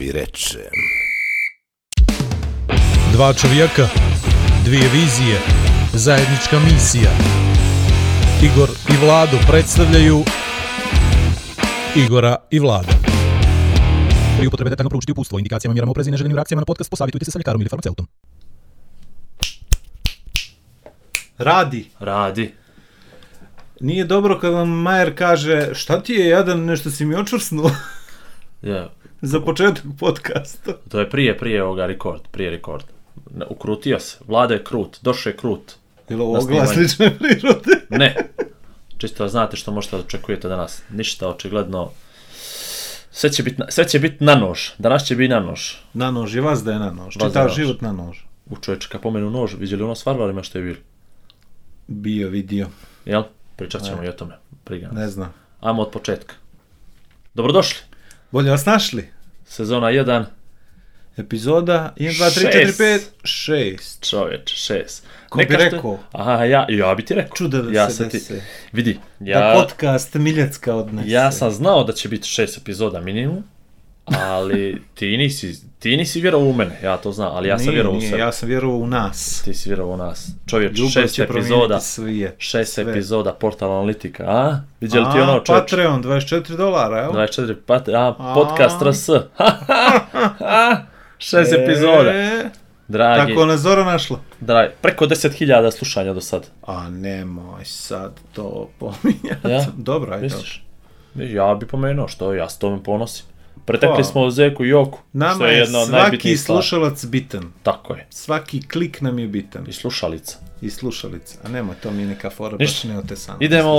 vi reče. Dva čovjeka, dvije vizije, zajednička misija. Igor i Vlado predstavljaju Igora i Vlada. Pri upotrebe detaljno proučiti upustvo, indikacijama, mjerama oprezi i neželjenim reakcijama na podcast, posavitujte se sa ljekarom ili farmaceutom. Radi. Radi. Nije dobro kad vam Majer kaže šta ti je jadan, nešto si mi očvrsnuo Ja, za početak podcasta. to je prije, prije ovoga rekord, prije rekord. Ne, Ukrutio se, vlada je krut, došao je krut. Je li ovo Na oglas snimanju. lične prirode? Ne, čisto da znate što možete da očekujete danas. Ništa, očigledno. Sve će biti sve će bit na nož, danas će biti na nož. Na nož, je vas da je na nož. Vas da Čitav nož. život na nož. U čovječe, kad pomenu nož, vidjeli ono s varvarima što je bilo? Bio, vidio. Jel? Pričat ćemo i o tome. Briga. Ne znam. Ajmo od početka. Dobrodošli. Bolje vas našli. Sezona 1, Epizoda 1, 2, 3, 4, 5, 6. čovječ, 6. Ko bi rekao? Aha, ja, ja bi ti rekao. Čuda da ja se sam ti-. Vidi, Da ja, podcast Miljacka odnese. ja sam znao da će biti šest epizoda minimum, ali ti nisi, ti nisi vjerovao u mene, ja to znam, ali ja sam vjerovao u sebe. ja sam vjerovao u nas. Ti si vjerovao u nas. Čovječ, Ljubav šest epizoda, svijet. šest sve. epizoda Portal Analitika, a? Vidjeli ti ono čovječ? Patreon, 24 dolara, jel? 24, pat, a, A. podcast RS. šest epizoda. E, Dragi, Tako nas Zora našla. dragi, preko 10.000 slušanja do sad. A nemoj sad to pominjati. Ja? Dobro, ajde. Misliš? Ja bi pomenuo, što ja s tome ponosim. Pretekli Pa. smo Zeku i Joku, Nama što je je jedna od svaki najbitnijih stvari. slušalac bitan. Tako je. Svaki klik nam je bitan. I slušalica. I slušalica. A nemoj, to mi je neka fora, baš ne te sam. Idemo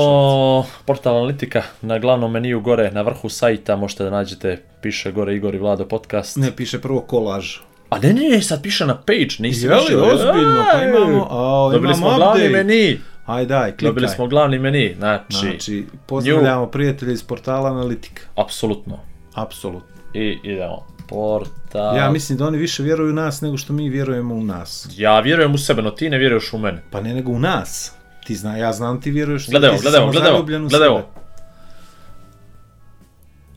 portal analitika na glavnom meniju gore, na vrhu sajta možete da nađete, piše gore Igor i Vlado podcast. Ne, piše prvo kolaž. A ne, ne, ne, sad piše na page, nisi Je li, vidio? ozbiljno? Pa imamo, a, Dobili imamo smo glavni update. meni. Aj daj, klikaj. Dobili smo glavni meni, znači, Znači, pozdravljamo prijatelje iz portala Analitika. apsolutno. Apsolutno. I idemo. Portal... Ja mislim da oni više vjeruju u nas nego što mi vjerujemo u nas. Ja vjerujem u sebe, no ti ne vjeruješ u mene. Pa ne nego u nas. Ti zna, ja znam ti vjeruješ. Gledaj ovo, gledaj ovo, gledaj ovo, ovo.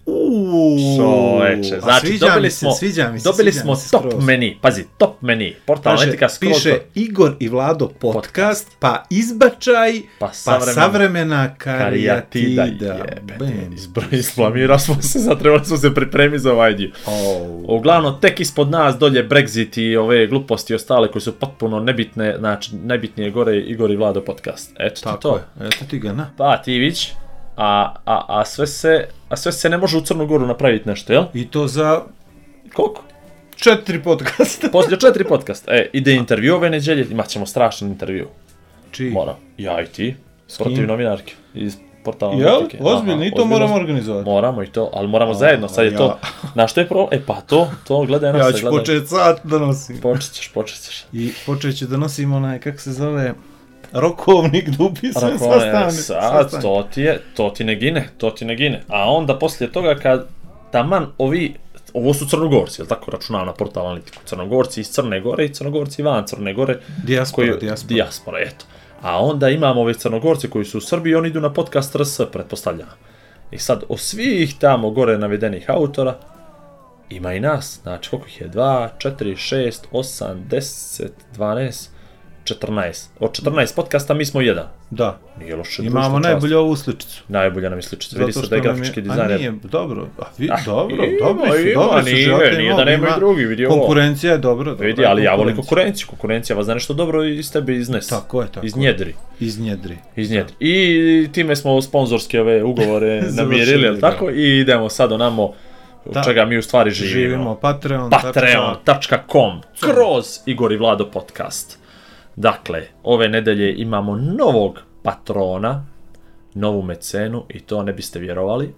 Uuu, Čoveče, znači dobili mi se, smo, sviđa mi se, dobili sviđa smo se top skroz. meni, pazi, top meni, portal Kaže, analitika skroz piše Igor i Vlado podcast, pa izbačaj, Pa pa savremena- savremena karijatida, karijatida. izbro- isplamirao smo se, sad trebali smo se pripremiti za ovaj dio. Au. Uglavnom, tek ispod nas dolje Brexit i ove gluposti ostale koji su potpuno nebitne, znači najbitnije gore Igor i Vlado podcast. Eto ti Tako to. je, eto ti ga, na. Pa, ti vić, a, a, a, sve se, a sve se ne može u Crnu Goru napraviti nešto, jel? I to za Koliko? četiri podcasta. Poslije četiri podcast. E, ide intervju ove neđelje, imat ćemo strašan intervju. Čiji? Moram. Ja i ti. Protiv kim? novinarke. Iz portala Jel? Analitike. Ozbiljno, Aha, i to ozbiljno. moramo organizovati. Moramo i to, ali moramo zajedno, sad je ja. to, na što je pro, e pa to, to gledaj nas, Ja ću početi sad da nosim. Počet ćeš, počet ćeš. I počet ću da nosim onaj, kako se zove, rokovnik da upisuje Rakone, sastavni. sad, sastavni. to ti je, to ti ne gine, to ti ne gine. A onda poslije toga kad taman ovi, ovo su crnogorci, jel tako računam na portal analitiku, crnogorci iz Crne Gore i crnogorci van Crne Gore. Dijaspora, koji, dijaspora. dijaspora, eto. A onda imamo ove crnogorci koji su u Srbiji, oni idu na podcast RS, pretpostavljam. I sad, od svih tamo gore navedenih autora, ima i nas, znači koliko ih je, 2, 4, 6, 8, 10, 12, 14. Od 14 podcasta mi smo jedan. Da. Nije loše Imamo najbolju ovu sličicu. Najbolja nam je sličica. Vidi se da je grafički A dizajner. nije, dobro, a vi, Ah, dobro, ima, dobri su, ima, dobri su nije, živote nije da nema i drugi, vidi ovo. Konkurencija je dobra, dobra Vidi, ali ja volim konkurenciju. Konkurencija vas da nešto dobro iz tebe iznese. Tako je, tako Iz je. njedri. Iz njedri. Iz njedri. I time smo sponzorske ove ugovore namirili, da. tako? I idemo sad onamo od Da. čega mi u stvari živimo. Živimo, Patreon. Patreon.com kroz Igor i Vlado podcast. Dakle, ove nedelje imamo novog patrona, novu mecenu i to ne biste vjerovali.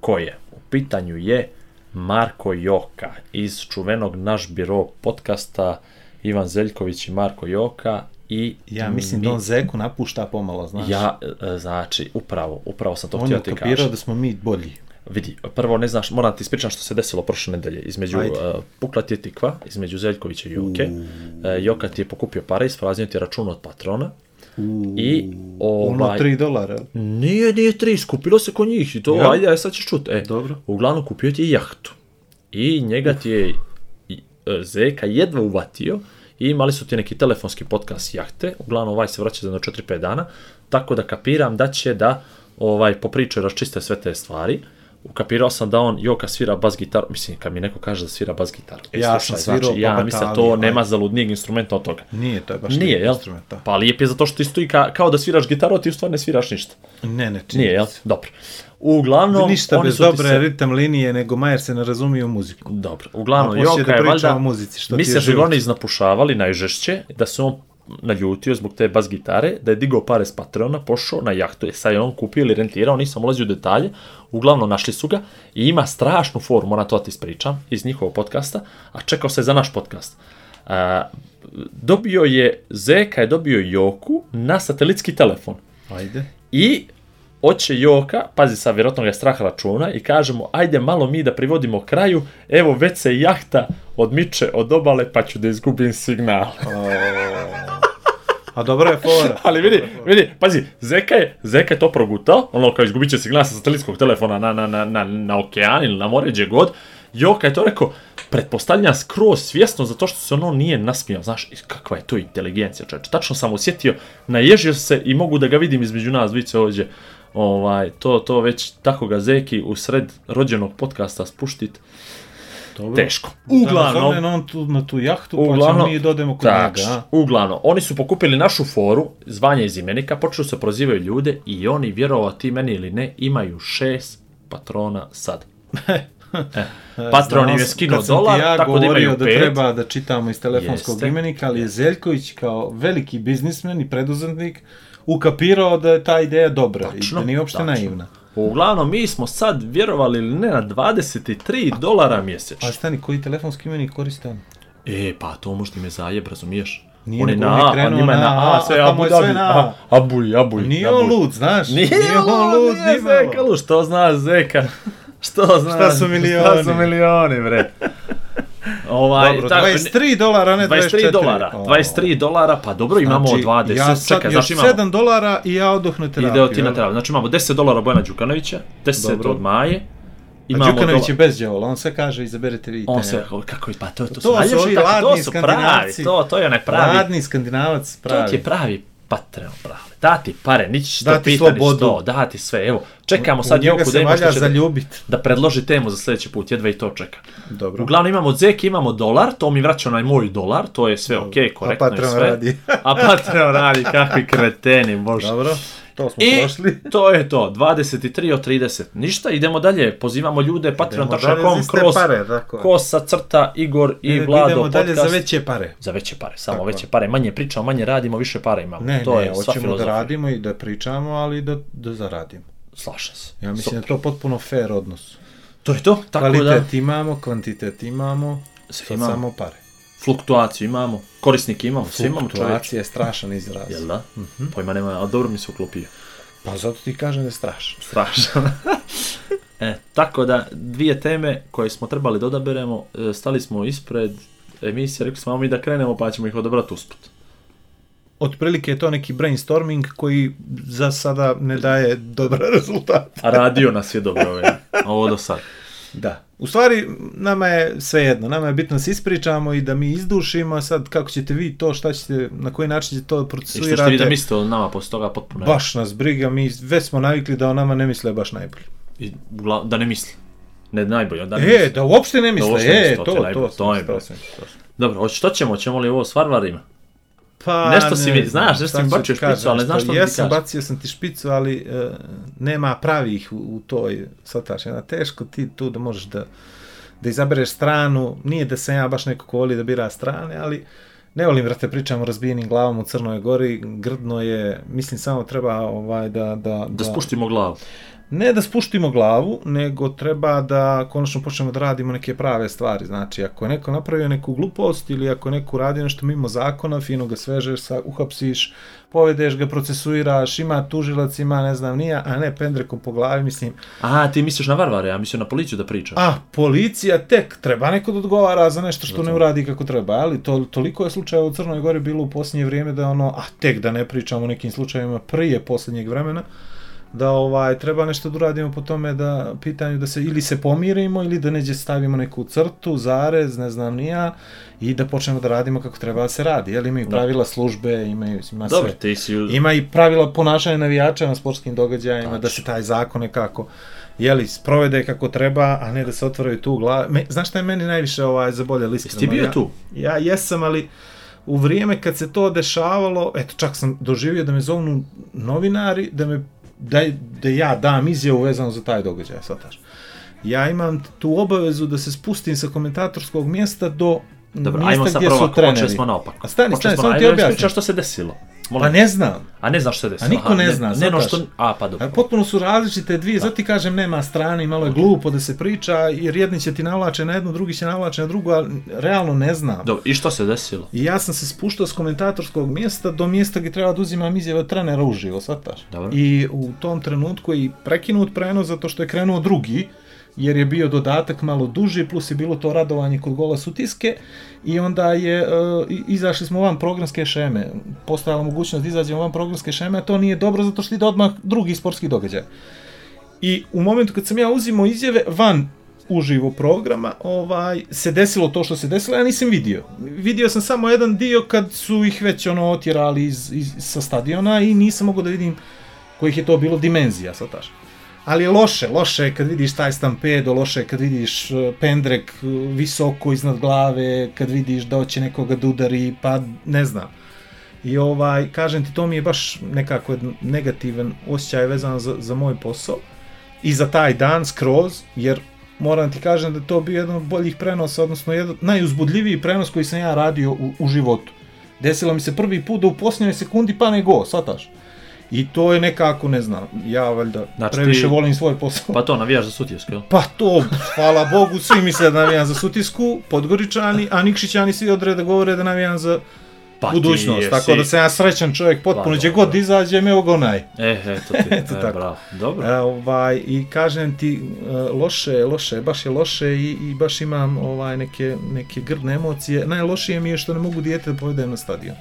Ko je? U pitanju je Marko Joka iz čuvenog Naš biro podcasta Ivan Zeljković i Marko Joka i Ja mislim mi- da on Zeku napušta pomalo, znaš. Ja, e, znači, upravo, upravo sam to on htio je ti kapirao kažem. da smo mi bolji. Vidi, prvo ne znaš, moram ti ispričati što se desilo prošle nedelje. Između Ajde. uh, pukla ti je tikva, između Zeljkovića i Joke. Uh, Joka ti je pokupio pare, ispraznio ti račun od patrona. I Ono ovaj... 3 dolara? Nije, nije tri, skupilo se kod njih i to, Jel? ajde, aj sad ćeš čut. E, Dobro. Uglavnom kupio ti je jahtu. i njega ti je i, e, Zeka jedva uvatio i imali su ti neki telefonski podcast jahte, uglavnom ovaj se vraća za jedno 4-5 dana, tako da kapiram da će da ovaj popričaju raščiste sve te stvari. Ukapirao sam da on Joka svira bas gitaru, mislim kad mi neko kaže da svira bas gitaru. E, Ja sam svirao znači, ja mislim da to nema ajde. zaludnijeg instrumenta od toga. Nije, to je baš Nije, jel? instrument, da. Pa lijep je zato što ti stoji ka, kao da sviraš gitaru, a ti u stvari ne sviraš ništa. Ne, ne, čini Nije, jel? se. Dobro. Uglavnom, Ništa bez su dobre se- ritam linije, nego Majer se ne razumije u muziku. Dobro, uglavnom, Joka da je priča valjda... muzici, što ti mislim da su život. oni iznapušavali najžešće, da se on naljutio zbog te bas gitare, da je digao pare s Patreona, pošao na jahtu, je sad je on kupio ili rentirao, nisam ulazio u detalje, uglavnom našli su ga i ima strašnu foru, moram to da ti ispričam, iz njihovog podcasta, a čekao se za naš podcast. A, dobio je, Zeka je dobio Joku na satelitski telefon. Ajde. I oće Joka, pazi sad, vjerojatno ga je strah računa i kažemo, ajde malo mi da privodimo kraju, evo već se jahta odmiče od obale pa ću da izgubim signal. A dobra je fora. Ali vidi, vidi, pazi, Zeka je, Zeka je to progutao, ono kao izgubit će signal sa satelitskog telefona na, na, na, na, na okean ili na more, gdje god. Joka je to rekao, pretpostavljam skroz svjesno zato što se ono nije nasmijao, znaš, kakva je to inteligencija, čovječe. Tačno sam osjetio, naježio se i mogu da ga vidim između nas dvice ovdje. Ovaj, to, to već tako ga Zeki u sred rođenog podcasta spuštit, Dobro. teško. Uglavnom. Uglavnom, on tu, na tu jahtu, pa ćemo Uglavnom, mi dodemo kod Tač, njega. a? uglavnom, oni su pokupili našu foru, zvanje iz imenika, počeli se prozivaju ljude i oni, vjerovao ti meni ili ne, imaju šest patrona sad. E, Patron im je skinuo dolar, ja tako da govorio imaju da pet. treba da čitamo iz telefonskog Jeste. imenika, ali je Zeljković kao veliki biznismen i preduzetnik ukapirao da je ta ideja dobra i Tačno, da nije uopšte tačno. naivna. Uglavnom, mi smo sad, vjerovali ili ne, na 23 dolara mjesečno. A stani, koji telefonski imenik koriste on? E, pa to možda me zajeb, razumiješ? Nije, on je na A, a krenuo njima je na A, sve a Abu Dhabi. Abuj, abuj. Nije on lud, znaš? Nije, on lud, nije ni. Zeka što zna Zeka? Što zna? Šta su milioni? Šta su milioni, bre? Ovaj, Dobro, tako, 23 dolara, ne 24. 23 dolara, O. 23 dolara, pa dobro, imamo Znači, 20, ja sad čekaj, znači imamo, 7 dolara i ja odoh na terapiju. ide ti na terapiju, znači imamo 10 dolara Bojana Đukanovića, 10 Dobro. od Maje, A imamo Đukanović je bez džavola, on sve kaže izaberete vi. on ne. kako je, pa to, to, To su su najljepši, ovi to su pravi, to, to je onaj pravi, Ladni skandinavac to pravi. ti je pravi Patreon, pravi. Dati pare, nići što Dati pita, ni slobodu. sto, dati sve, evo, čekamo sad Joku da ima što će da, zaljubit. da predloži temu za sljedeći put, jedva i to čeka. Dobro. Uglavnom imamo Zeki, imamo dolar, to mi vraća onaj moj dolar, to je sve okej, korektno A je Patreon sve. radi. A Patreon radi, kakvi kreteni, bože. Dobro, to smo I prošli. to je to, 23 od 30. Ništa, idemo dalje, pozivamo ljude, dalje patreon.com, kroz pare, tako. kosa, crta, Igor i Nego Vlado Idemo dalje podcast. za veće pare. Za veće pare, samo Tako. veće pare, manje pričamo, manje radimo, više para imamo. Ne, to ne, je hoćemo da radimo i da pričamo, ali da, da zaradimo. Slažem se. Ja mislim Super. da je to potpuno fair odnos. To je to, tako Kvalitet da imamo, kvantitet imamo, Sve imamo. samo pare. Fluktuaciju imamo, korisnike imamo, sve imamo čovječe. Fluktuacija je strašan izraz. Jel da? Mhm. Pojma nema, ali dobro mi se uklopio. Pa zato ti kažem da je strašan. Strašno. e, tako da, dvije teme koje smo trebali da odaberemo, e, stali smo ispred emisije, rekli smo, "Ajmo mi da krenemo pa ćemo ih odabrati usput. Otprilike je to neki brainstorming koji za sada ne daje dobar rezultat. A radio nas je dobro ove, ovo do sad. Da. U stvari, nama je sve jedno. Nama je bitno da se ispričamo i da mi izdušimo, a sad kako ćete vi to, šta ćete, na koji način ćete to I što ćete vi da mislite o nama posle toga potpuno Baš nas briga, mi već smo navikli da o nama ne misle baš najbolje. I, da ne misli. Ne najbolje, da ne E, misli. da uopšte ne misle, uopšte ne e, misle, to to, ti je to, najbolje, to, to je to, bilo. sam- to sam. Dobro, hoće, što ćemo? Ćemo li ovo s varvarima? Pa, Nešto si mi- znaš, nešto mi bacio špicu, ali ne znaš što da ti kažem. bacio sam ti špicu, ali e, nema pravih u, u toj, sataš, jedna teško ti tu da možeš da, da izabereš stranu, nije da sam ja baš neko ko voli da bira strane, ali ne volim, brate, pričam o razbijenim glavom u Crnoj Gori, grdno je, mislim, samo treba ovaj, da, da, Da spuštimo glavu. Ne da spuštimo glavu, nego treba da konačno počnemo da radimo neke prave stvari. Znači, ako je neko napravio neku glupost ili ako je neko radio nešto mimo zakona, fino ga svežeš, sa, uhapsiš, povedeš ga, procesuiraš, ima tužilac, ima ne znam nija, a ne pendrekom po glavi, mislim. A, ti misliš na varvare, ja mislim na policiju da pričam. A, policija tek, treba neko da odgovara za nešto što ne uradi kako treba, ali to, toliko je slučajeva u Crnoj Gori bilo u posljednje vrijeme da ono, a tek da ne pričamo o nekim slučajevima prije posljednjeg vremena, da ovaj treba nešto da uradimo po tome da pitanju da se ili se pomirimo ili da neđe stavimo neku crtu, zarez, ne znam ni ja i da počnemo da radimo kako treba da se radi. Jel imaju Da. pravila službe, imaju ima Dobro, sve. ti si... Ima i pravila ponašanja navijača na sportskim događajima, da Tačno. se taj zakon nekako jeli, sprovede kako treba, a ne da se otvaraju tu glave. Me, znaš šta je meni najviše ovaj, zaboljelo iskreno? Jesi ti bio ja, tu? Ja jesam, ali u vrijeme kad se to dešavalo, eto čak sam doživio da me zovnu novinari, da me da, da ja dam izjavu vezano za taj događaj, shvataš. Ja imam tu obavezu da se spustim sa komentatorskog mjesta do Dobro, mjesta ajmo sad gdje prvo, su ako treneri. počeli smo naopako. A stani, stani, smo samo ti objasnim. što se desilo. Molim. Pa ne znam. A ne znaš što se desilo. A niko ne zna, Ne, no što... A, pa dobro. A potpuno su različite dvije, zato ti kažem nema strane malo je glupo da se priča, jer jedni će ti navlače na jednu, drugi će navlače na drugu, ali realno ne znam. Dobro, i što se desilo? I ja sam se spuštao s komentatorskog mjesta do mjesta gdje treba da uzimam izjave od trenera uživo, shvataš? Dobro. I u tom trenutku je i prekinut prenos zato što je krenuo drugi, jer je bio dodatak malo duži, plus je bilo to radovanje kod gola sutiske i onda je, e, izašli smo van programske šeme, postojala mogućnost da izađemo van programske šeme, a to nije dobro zato što ide odmah drugi sportski događaj. I u momentu kad sam ja uzimao izjave van uživo programa, ovaj, se desilo to što se desilo, ja nisam vidio. Vidio sam samo jedan dio kad su ih već ono otjerali iz, iz, sa stadiona i nisam mogao da vidim kojih je to bilo dimenzija, sataš. Ali loše, loše je kad vidiš taj stampedo, loše je kad vidiš eh, pendrek eh, visoko iznad glave, kad vidiš da hoće nekoga da udari, pa ne znam. I ovaj, kažem ti, to mi je baš nekako negativan osjećaj vezan za, za moj posao i za taj dan skroz, jer moram ti kažem da to bio jedan od boljih prenosa, odnosno jedan najuzbudljiviji prenos koji sam ja radio u, u životu. Desilo mi se prvi put da u posljednjoj sekundi pane go, shvataš? I to je nekako, ne znam, ja valjda Znači previše ti- volim svoj posao. Pa to navijaš za Sutjesku, jel? Pa to, hvala Bogu, svi misle da navijam za Sutisku, Podgoričani, a Nikšićani svi odrede govore da navijam za Pa budućnost. jesi- Tako da sam ja srećan čovjek, potpuno, Pa gdje dobro. god izađem, evo ga onaj. E, eto ti, Eto e, tako. bravo. Dobro. E, ovaj, I kažem ti, e, loše loše baš je loše i, i baš imam ovaj, neke, neke grdne emocije. Najlošije mi je što ne mogu dijete da povedem na stadion.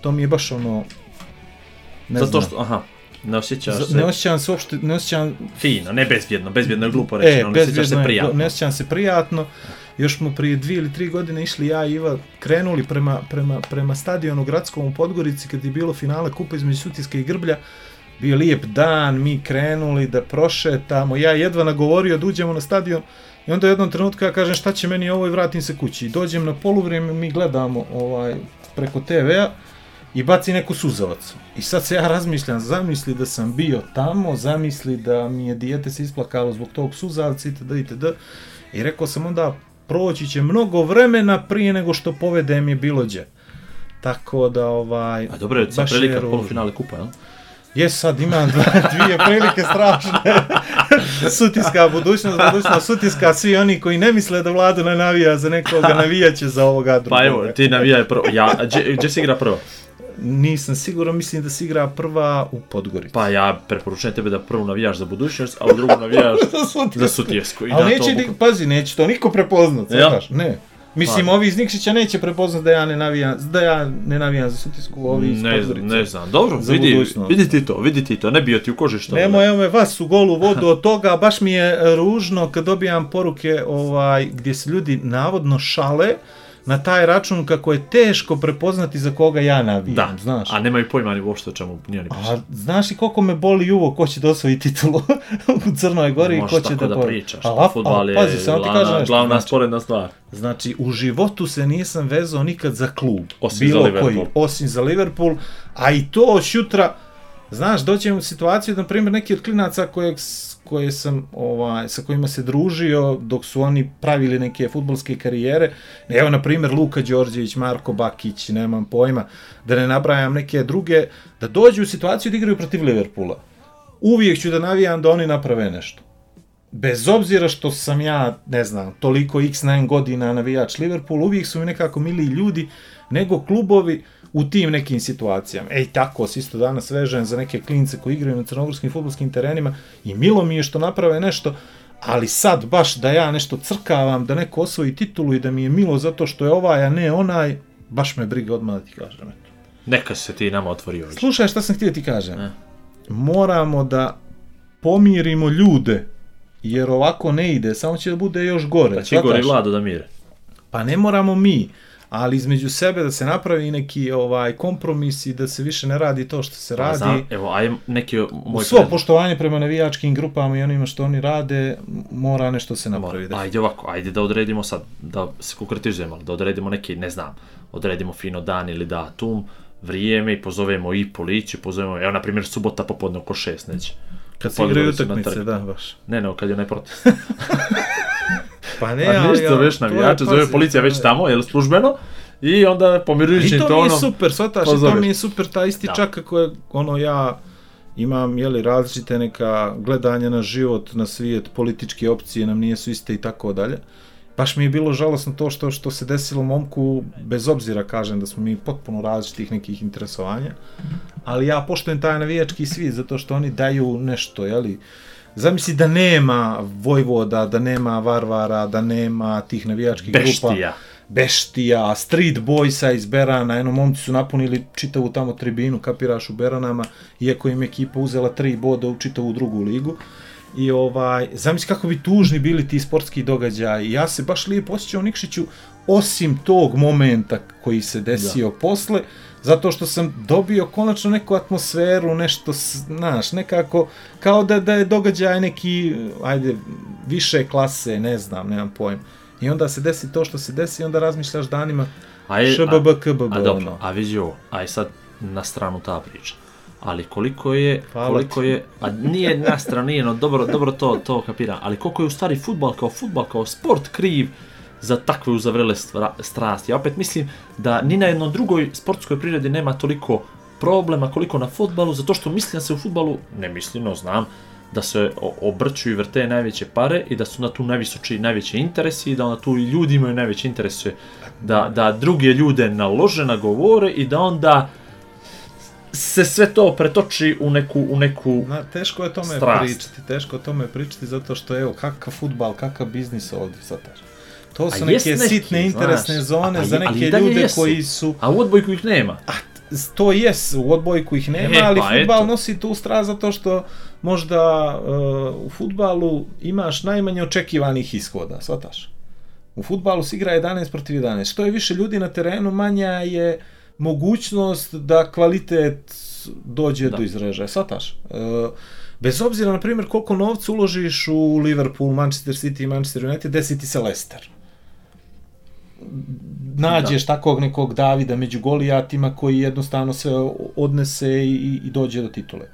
To mi je baš ono... Ne Zato što, aha, ne osjećaš se Ne osjećam se uopšte, ne osjećam fino, ne bezbjedno, bezbjedno je glupo E, no, ne osjećaš se prijatno. ne osjećam se prijatno. Još smo prije dvije ili tri godine išli ja i Iva, krenuli prema, prema, prema stadionu gradskom u Podgorici kad je bilo finale kupa između Sutiske i Grblja. Bio lijep dan, mi krenuli da prošetamo, ja jedva nagovorio da uđemo na stadion i onda u jednom trenutku ja kažem šta će meni ovo i vratim se kući. I dođem na poluvrijeme, mi gledamo ovaj, preko TV-a i baci neku suzavac. I sad se ja razmišljam, zamisli da sam bio tamo, zamisli da mi je dijete se isplakalo zbog tog suzavca itd. itd. I rekao sam onda, proći će mnogo vremena prije nego što povedem je bilo gdje. Tako da ovaj... A dobro je sad prilika ružno. polufinale kupa, jel? Jes, sad imam dvije prilike strašne. sutiska budućnost, budućnost sutiska, svi oni koji ne misle da vlada ne navija za nekoga, navijaće za ovoga drugoga. Pa evo, ti navijaj prvo. Ja, gdje se igra prvo? Nisam siguran, mislim da se igra prva u Podgorici. Pa ja preporučujem tebe da prvo navijaš za budućnost, a u drugu navijaš za Sutjesku. I Ali da neće, to... ni- pazi, neće to niko prepoznat, Jel? znaš, ne. Mislim, Pa. ovi iz Nikšića neće prepoznat da ja ne navijam, da ja ne navijam za Sutjesku, ovi iz Ne, Podgorice. ne znam, dobro, Za vidi, budućnost. vidi ti to, vidi ti to, ne bio ti u koži što. Nemo, evo me vas u golu vodu od toga, baš mi je ružno kad dobijam poruke ovaj gdje se ljudi navodno šale na taj račun kako je teško prepoznati za koga ja navijam, Da, znaš. a nemaju pojma ni uopšte o čemu nije ni A priča. znaš i koliko me boli uvo ko će da osvoji titulu u Crnoj Gori i ko Možeš će da, da po- pričaš, A laf- futbal a, je pazi, samo ti kažem nešto, glavna znači, sporedna stvar. Znači, u životu se nisam vezao nikad za klub. Osim bilo za Liverpool. koji, osim za Liverpool, a i to od jutra, znaš, dođem u situaciju, na primjer, neki od klinaca kojeg, koje sam, ovaj, sa kojima se družio dok su oni pravili neke futbolske karijere, evo, na primjer, Luka Đorđević, Marko Bakić, nemam pojma, da ne nabrajam neke druge, da dođu u situaciju da igraju protiv Liverpoola. Uvijek ću da navijam da oni naprave nešto bez obzira što sam ja, ne znam, toliko x9 godina navijač Liverpool, uvijek su mi nekako miliji ljudi nego klubovi u tim nekim situacijama. Ej, tako se isto danas vežem za neke klince koji igraju na crnogorskim futbolskim terenima i milo mi je što naprave nešto, ali sad baš da ja nešto crkavam, da neko osvoji titulu i da mi je milo zato što je ovaj, a ne onaj, baš me briga odmah da ti kažem. Eto. Neka se ti nama otvori ovdje. Slušaj šta sam htio ti kažem. Ne. Moramo da pomirimo ljude, jer ovako ne ide, samo će da bude još gore. Da će Igor i? Vlado da mire. Pa ne moramo mi, ali između sebe da se napravi neki ovaj kompromis i da se više ne radi to što se Pa, radi. znam, evo, aj neki moj svo predlog. poštovanje prema navijačkim grupama i onima što oni rade, mora nešto se napraviti. Ajde ovako, ajde da odredimo sad, da se konkretizujemo, da odredimo neki, ne znam, odredimo fino dan ili datum, vrijeme i pozovemo i policiju, pozovemo, evo na primjer subota popodne oko 6 neće. Kad se Pogledali igraju utakmice, da, baš. Ne, ne, kad je onaj protest. Pa ne, Pa ali... ništa, ali, već navijače, zove pazi, policija već tamo, jel službeno, i onda pomirujućim I to mi je tonom, super, shvataš, i to mi je super, ta isti Da. čak kako je, ono, ja imam, jeli, različite neka gledanja na život, na svijet, političke opcije nam nijesu iste i tako dalje. Baš mi je bilo žalosno to što što se desilo momku, bez obzira kažem da smo mi potpuno različitih nekih interesovanja, ali ja poštujem taj navijački svijet zato što oni daju nešto, jeli, Zamisli da nema Vojvoda, da nema Varvara, da nema tih navijačkih grupa beštija. beštija, street boysa iz Berana, eno momci su napunili čitavu tamo tribinu, kapiraš u Beranama, iako im je ekipa uzela tri boda u čitavu drugu ligu. I ovaj, zamisli kako bi tužni bili ti sportski događaji. Ja se baš lijepo osjećao Nikšiću, osim tog momenta koji se desio da. posle, zato što sam dobio konačno neku atmosferu, nešto, znaš, nekako, kao da, da je događaj neki, ajde, više klase, ne znam, nemam pojma. I onda se desi to što se desi i onda razmišljaš danima A je- ŠBB, KBB, A dobro, ono. a vidi ovo, aj sad na stranu ta priča. Ali koliko je, Hvala koliko je, a nije na stranu, nije, no dobro, dobro to, to kapiram, ali koliko je u stvari futbal kao futbal, kao sport kriv za takve uzavrele stra, strasti. Ja opet mislim da ni na jednoj drugoj sportskoj prirodi nema toliko problema koliko na futbalu, zato što mislim da se u futbalu, ne mislim, no znam, da se o- obrću i vrte najveće pare i da su na tu najvisoči najveći interesi i da onda tu i ljudi imaju najveće interese da, da druge ljude nalože, nagovore i da onda se sve to pretoči u neku, u neku Na, teško je tome Strast. pričati, teško je tome pričati zato što evo kakav futbal, kakav biznis ovdje sad. To su A neke neki, sitne interesne znaš. zone A- za neke ljude jesu. koji su a u odbojku ih nema. to jes, u odbojku ih nema, E, ali pa futbal eto. nosi tu strast zato što možda uh, u futbalu imaš najmanje očekivanih ishoda, shvataš? U futbalu se igra 11 protiv 11. Što je više ljudi na terenu, manja je mogućnost da kvalitet dođe Da. do izražaja, shvataš? Uh, bez obzira, na primjer, koliko novca uložiš u Liverpool, Manchester City i Manchester United, desi ti se Leicester nađeš da. takvog nekog Davida među golijatima koji jednostavno sve odnese i, i dođe do titule.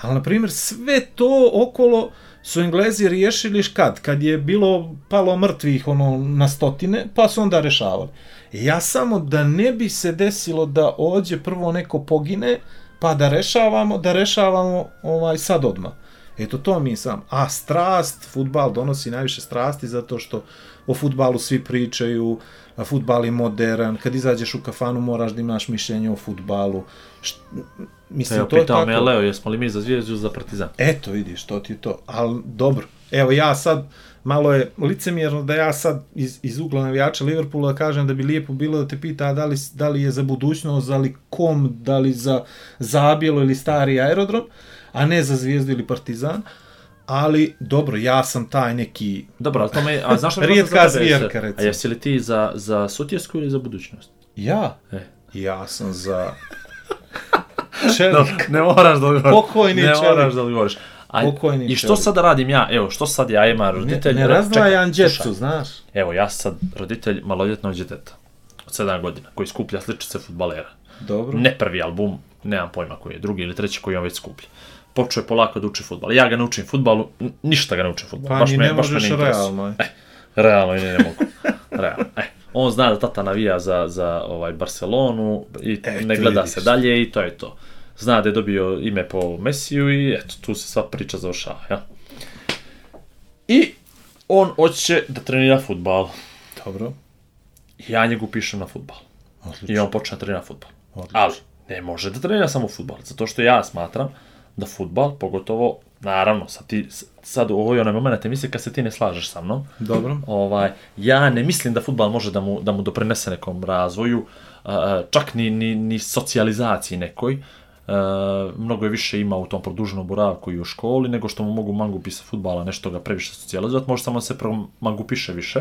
Ali, na primjer, sve to okolo su Englezi riješili kad? Kad je bilo palo mrtvih ono na stotine, pa su onda rešavali. Ja samo da ne bi se desilo da ođe prvo neko pogine, pa da rešavamo, da rešavamo ovaj sad odmah. Eto to mi sam. A strast, futbal donosi najviše strasti zato što o futbalu svi pričaju, a futbal je modern, kad izađeš u kafanu moraš da imaš mišljenje o futbalu. Št, mislim, Evo, to je tako. me Leo, jesmo li mi za zvijezdu za partizan? Eto, vidiš, to ti je to. Ali dobro, evo ja sad, malo je licemjerno da ja sad iz, iz ugla navijača Liverpoola kažem da bi lijepo bilo da te pita da li, da li je za budućnost, da li kom, da li za zabijelo ili stari aerodrom, a ne za zvijezdu ili partizan. Ali, dobro, ja sam taj neki... Dobro, ali to me, a znaš me Rijetka jesi- recimo. A jesi li ti za, za sutjesku ili za budućnost? Ja? E. Ja sam za... Čelik. ne moraš da odgovoriš. Pokojni Ne čelik. moraš da odgovoriš. A, Pokojni I što sad da radim ja? Evo, što sad ja imam Ne, roditelj? ne Re- razdvajam djecu, znaš. Evo, ja sam sad roditelj maloljetnog djeteta od 7 godina, koji skuplja sličice futbalera. Dobro. Ne prvi album, nemam pojma koji je, drugi ili treći koji on već skuplja. Počeo je polako da uči futbal. Ja ga ne učim futbalu, ništa ga ne učim futbalu. Pa baš ni me, ne baš me možeš interesuje. realno. je. Realno i ne, ne mogu. Realno. E, on zna da tata navija za, za ovaj Barcelonu i Eto, ne gleda vidiš. se dalje i to je to. Zna da je dobio ime po Mesiju i eto, tu se sva priča završava. Ja? I on hoće da trenira futbal. Dobro. Ja njegu pišem na futbal. I on počne da trenira futbal. Odlično. Ali, ne može da trenira samo futbal, zato što ja smatram da futbal, pogotovo, naravno, sad, ti, sad u ovoj onaj moment emisije kad se ti ne slažeš sa mnom, Dobro. ovaj, ja ne mislim da futbal može da mu, da mu doprinese nekom razvoju, čak ni, ni, ni socijalizaciji nekoj, mnogo je više ima u tom produženom boravku i u školi, nego što mu mogu mangupi sa futbala nešto ga previše socijalizovati, može samo da se mangupiše više.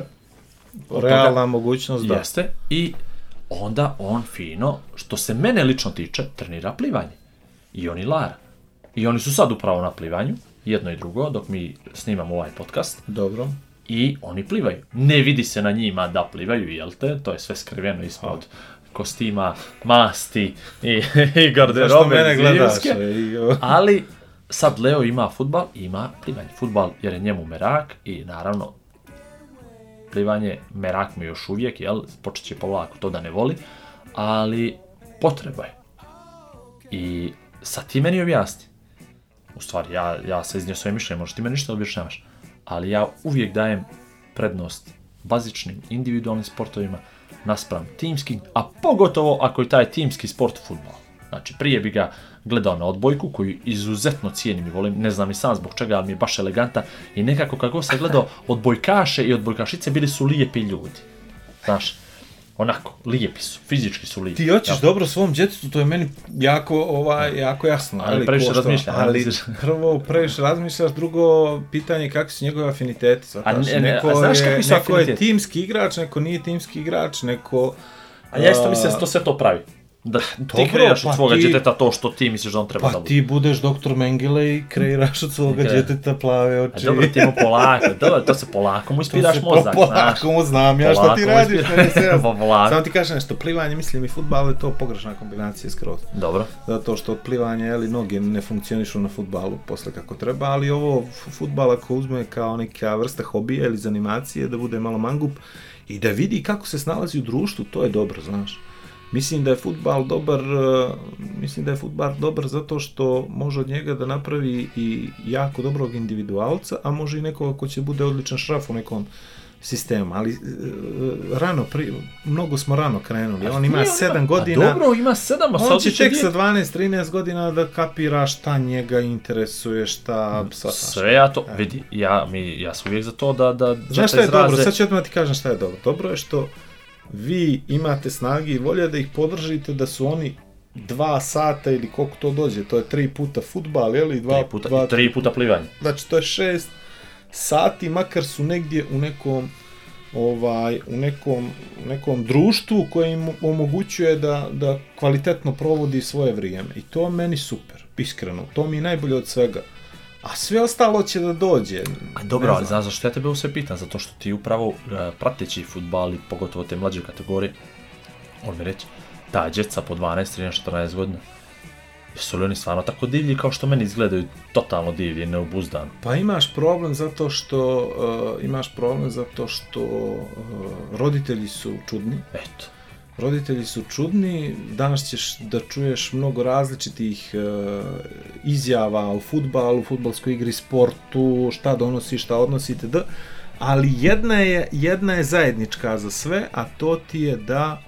Od Realna toga- mogućnost da. Jeste. I onda on fino, što se mene lično tiče, trenira plivanje. I on i Lara. I oni su sad upravo na plivanju, jedno i drugo, dok mi snimamo ovaj podcast. Dobro. I oni plivaju. Ne vidi se na njima da plivaju, jel te? To je sve skriveno ispod kostima, masti i, i garderobe. Mene gledaš? e, i, Ali sad Leo ima futbal, ima plivanje. Futbal jer je njemu merak i naravno plivanje, merak mu još uvijek, jel, počet će polako to da ne voli, ali potreba je. I sad ti meni objasni. U stvari, ja, ja se iznio svoje mišljenje, možeš ti meni ništa objašnjavaš. Ali ja uvijek dajem prednost bazičnim, individualnim sportovima naspram timskim, a pogotovo ako je taj timski sport futbol. Znači, prije bi ga gledao na odbojku, koju izuzetno cijenim i volim, ne znam i sam zbog čega, ali mi je baš eleganta i nekako kako se gledao, odbojkaše i odbojkašice bili su lijepi ljudi. Znaš, onako, lijepi su, fizički su lijepi. Ti hoćeš Jel? dobro svom djetetu, to je meni jako, ovaj, jako jasno. Ali ali previše razmišljam, Ali prvo, previše razmišljaš, drugo, pitanje kakvi su njegove afiniteti. A ne, ne, neko, a znaš je, kakvi su neko je afiniteti? timski igrač, neko nije timski igrač, neko... A ja isto mislim da se to sve to pravi. Da ti dobro, kreiraš pa od svoga ti- djeteta to što ti misliš da on treba da Pa bude. ti budeš doktor Mengele i kreiraš od svoga Ok. djeteta plave A oči. dobro ti mu polako, dobro, to se polako mu ispiraš mozak, po-. Polako mu znam ja šta ti radiš. ispira- jasno. Pa. Samo ti kažem nešto, plivanje, mislim i futbal je to pogrešna kombinacija skroz. Dobro. Zato što od plivanja, jeli, noge ne funkcionišu na futbalu posle kako treba, ali ovo futbal ako uzme kao neka vrsta hobija ili zanimacije, da bude malo mangup i da vidi kako se snalazi u društvu, to je dobro, znaš. Mislim da je futbal dobar, eh, mislim da je futbal dobar zato što može od njega da napravi i jako dobrog individualca, a može i nekoga ko će bude odličan šraf u nekom sistemu, ali eh, rano, pri, mnogo smo rano krenuli, on ima Nije, 7 godina, A dobro, ima sedam, a sad on će tek sa 12-13 godina da kapira šta njega interesuje, šta... Sva, Sve ja to, vidi, ja, mi, ja sam uvijek za to da, da Znaš šta je izraze- dobro? Sad ću odmah ti kažem šta je dobro. Dobro je što vi imate snage i volje da ih podržite da su oni dva sata ili koliko to dođe, to je tri puta futbal, je li? Dva, tri puta, dva, i tri puta plivanje. Znači to je šest sati, makar su negdje u nekom ovaj, u nekom, u nekom društvu koje im omogućuje da, da kvalitetno provodi svoje vrijeme. I to meni super, iskreno. To mi je najbolje od svega. A sve ostalo će da dođe. A dobro, ali znaš zašto ja tebe sve pitam? Zato što ti upravo uh, prateći futbal i pogotovo te mlađe kategorije, on mi reći, ta djeca po 12, 13, 14 godina, jesu li oni stvarno tako divlji kao što meni izgledaju totalno divlji, neobuzdani? Pa imaš problem zato što uh, imaš problem zato što uh, roditelji su čudni. Eto. Roditelji su čudni, danas ćeš da čuješ mnogo različitih uh, izjava o futbalu, futbalskoj igri, sportu, šta donosi, šta odnosi, itd. Ali jedna je, jedna je zajednička za sve, a to ti je da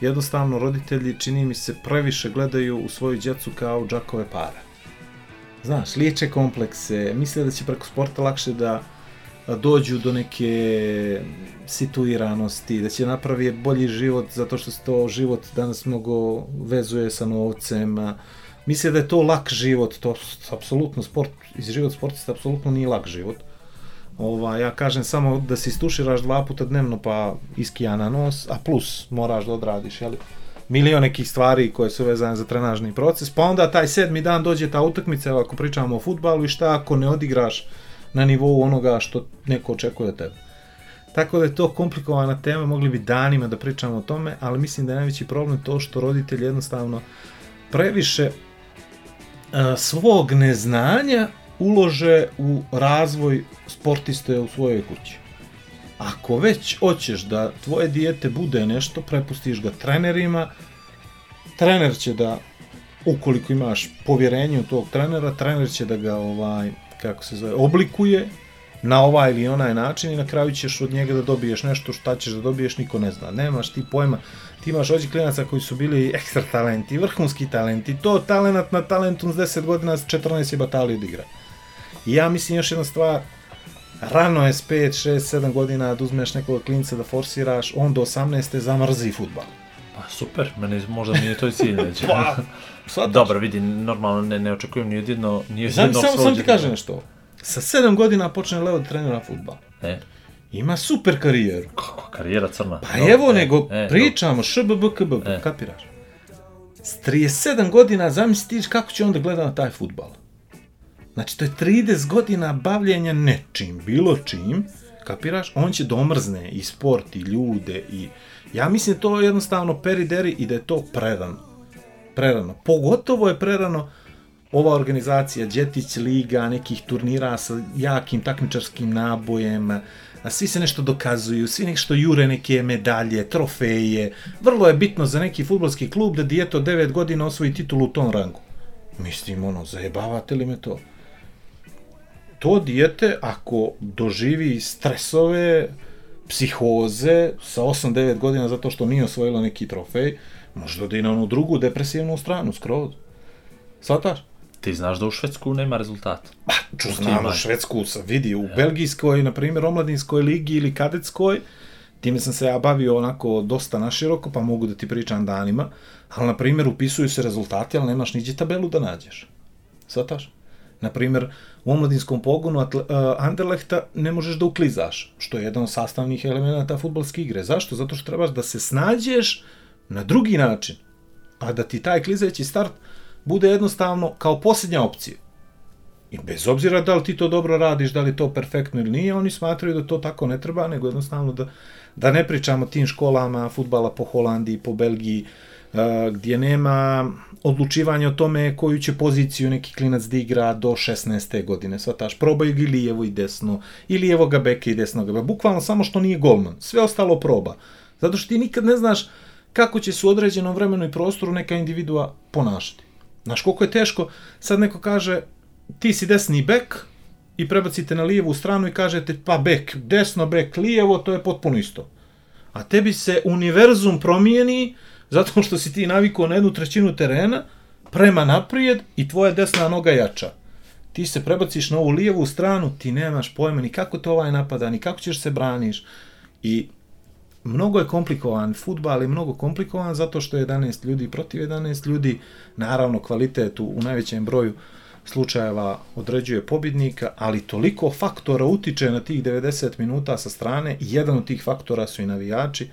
jednostavno roditelji, čini mi se, previše gledaju u svoju djecu kao u džakove para. Znaš, liječe komplekse, misle da će preko sporta lakše da dođu do neke situiranosti, da će napravi bolji život zato što se to život danas mnogo vezuje sa novcem. Misle da je to lak život, to apsolutno sport, iz život sportista apsolutno nije lak život. Ova, ja kažem samo da se istuširaš dva puta dnevno pa iskija na nos, a plus moraš da odradiš, jeli? milion nekih stvari koje su vezane za trenažni proces, pa onda taj sedmi dan dođe ta utakmica, evo ako pričamo o futbalu i šta ako ne odigraš na nivou onoga što neko očekuje od tebe. Tako da je to komplikovana tema, mogli bi danima da pričamo o tome, ali mislim da je najveći problem to što roditelji jednostavno previše a, svog neznanja ulože u razvoj sportiste u svojoj kući. Ako već hoćeš da tvoje dijete bude nešto, prepustiš ga trenerima, trener će da, ukoliko imaš povjerenje u tog trenera, trener će da ga, ovaj, kako se zove, oblikuje na ovaj ili onaj način i na kraju ćeš od njega da dobiješ nešto šta ćeš da dobiješ, niko ne zna. Nemaš ti pojma, ti imaš ođe klinaca koji su bili ekstra talenti, vrhunski talenti, to talenat na talentu s 10 godina, s 14 je batali od igra. I ja mislim još jedna stvar, rano je s 5, 6, 7 godina da uzmeš nekog klinca da forsiraš, on do 18. zamrzi futbal. Pa super, meni možda nije to i cilj. Pa, shvataš? Dobro, vidi, normalno ne, ne očekujem ni od jedno, ni Znam, jednog samo, samo ti kažem nešto. Sa sedam godina počne Leo da trenira futbal. E, Ima super karijeru. kako, karijera crna. Pa Dobro, evo, e, nego e, pričamo, šbb, kbb, E. kapiraš? S 37 godina zamisliš kako će onda gleda na taj futbal. Znači, to je 30 godina bavljenja nečim, bilo čim, kapiraš? On će domrzne i sport, i ljude, i... Ja mislim da to je jednostavno perideri i da je to prerano. Prerano. Pogotovo je prerano ova organizacija Đetić Liga, nekih turnira sa jakim takmičarskim nabojem, a svi se nešto dokazuju, svi nešto jure neke medalje, trofeje. Vrlo je bitno za neki futbolski klub da dijeto 9 godina osvoji titulu u tom rangu. Mislim, ono, zajebavate li me to? To dijete, ako doživi stresove, psihoze sa 8-9 godina zato što nije osvojilo neki trofej, možda da i na onu drugu depresivnu stranu, skroz. Svataš? Ti znaš da u Švedsku nema rezultata. Ču U znam, u Švedsku sam vidi, u belgijskoj, na primjer, omladinskoj ligi ili kadetskoj, time sam se ja bavio onako dosta naširoko, pa mogu da ti pričam danima, ali, na primjer, upisuju se rezultati, ali nemaš niđe tabelu da nađeš. Svataš? Na primjer, u omladinskom pogonu Atle, uh, Anderlehta ne možeš da uklizaš, što je jedan od sastavnih elemenata futbolske igre. Zašto? Zato što trebaš da se snađeš na drugi način, a da ti taj klizeći start bude jednostavno kao posljednja opcija. I bez obzira da li ti to dobro radiš, da li to perfektno ili nije, oni smatraju da to tako ne treba, nego jednostavno da, da ne pričamo tim školama futbala po Holandiji, po Belgiji, uh, gdje nema odlučivanja o tome koju će poziciju neki klinac da igra do 16. godine. Svataš, probaju ga i lijevo i desno, i lijevo ga beka i desno ga. Bukvalno samo što nije golman. Sve ostalo proba. Zato što ti nikad ne znaš kako će se u određenom vremenu i prostoru neka individua ponašati. Znaš, koliko je teško, sad neko kaže, ti si desni bek i prebacite na lijevu stranu i kažete, pa bek, desno bek, lijevo, to je potpuno isto. A tebi se univerzum promijeni zato što si ti navikao na jednu trećinu terena prema naprijed i tvoja desna noga jača. Ti se prebaciš na ovu lijevu stranu, ti nemaš pojma ni kako te ovaj napada, ni kako ćeš se braniš. I mnogo je komplikovan, futbal je mnogo komplikovan zato što je 11 ljudi protiv 11 ljudi, naravno kvalitet u, najvećem broju slučajeva određuje pobjednika, ali toliko faktora utiče na tih 90 minuta sa strane jedan od tih faktora su i navijači,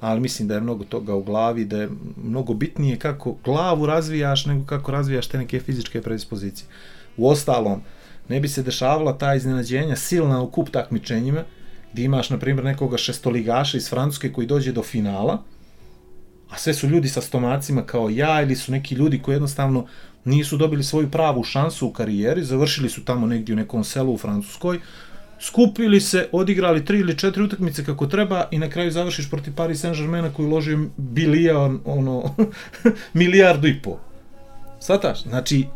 ali mislim da je mnogo toga u glavi, da je mnogo bitnije kako glavu razvijaš nego kako razvijaš te neke fizičke predispozicije. U ostalom, ne bi se dešavala ta iznenađenja silna u kup takmičenjima, gdje imaš, na primjer, nekoga šestoligaša iz Francuske koji dođe do finala, a sve su ljudi sa stomacima kao ja ili su neki ljudi koji jednostavno nisu dobili svoju pravu šansu u karijeri, završili su tamo negdje u nekom selu u Francuskoj, skupili se, odigrali tri ili četiri utakmice kako treba i na kraju završiš protiv Paris Saint-Germaina koji uložio bilijan, ono, milijardu i po. Svataš? Znači,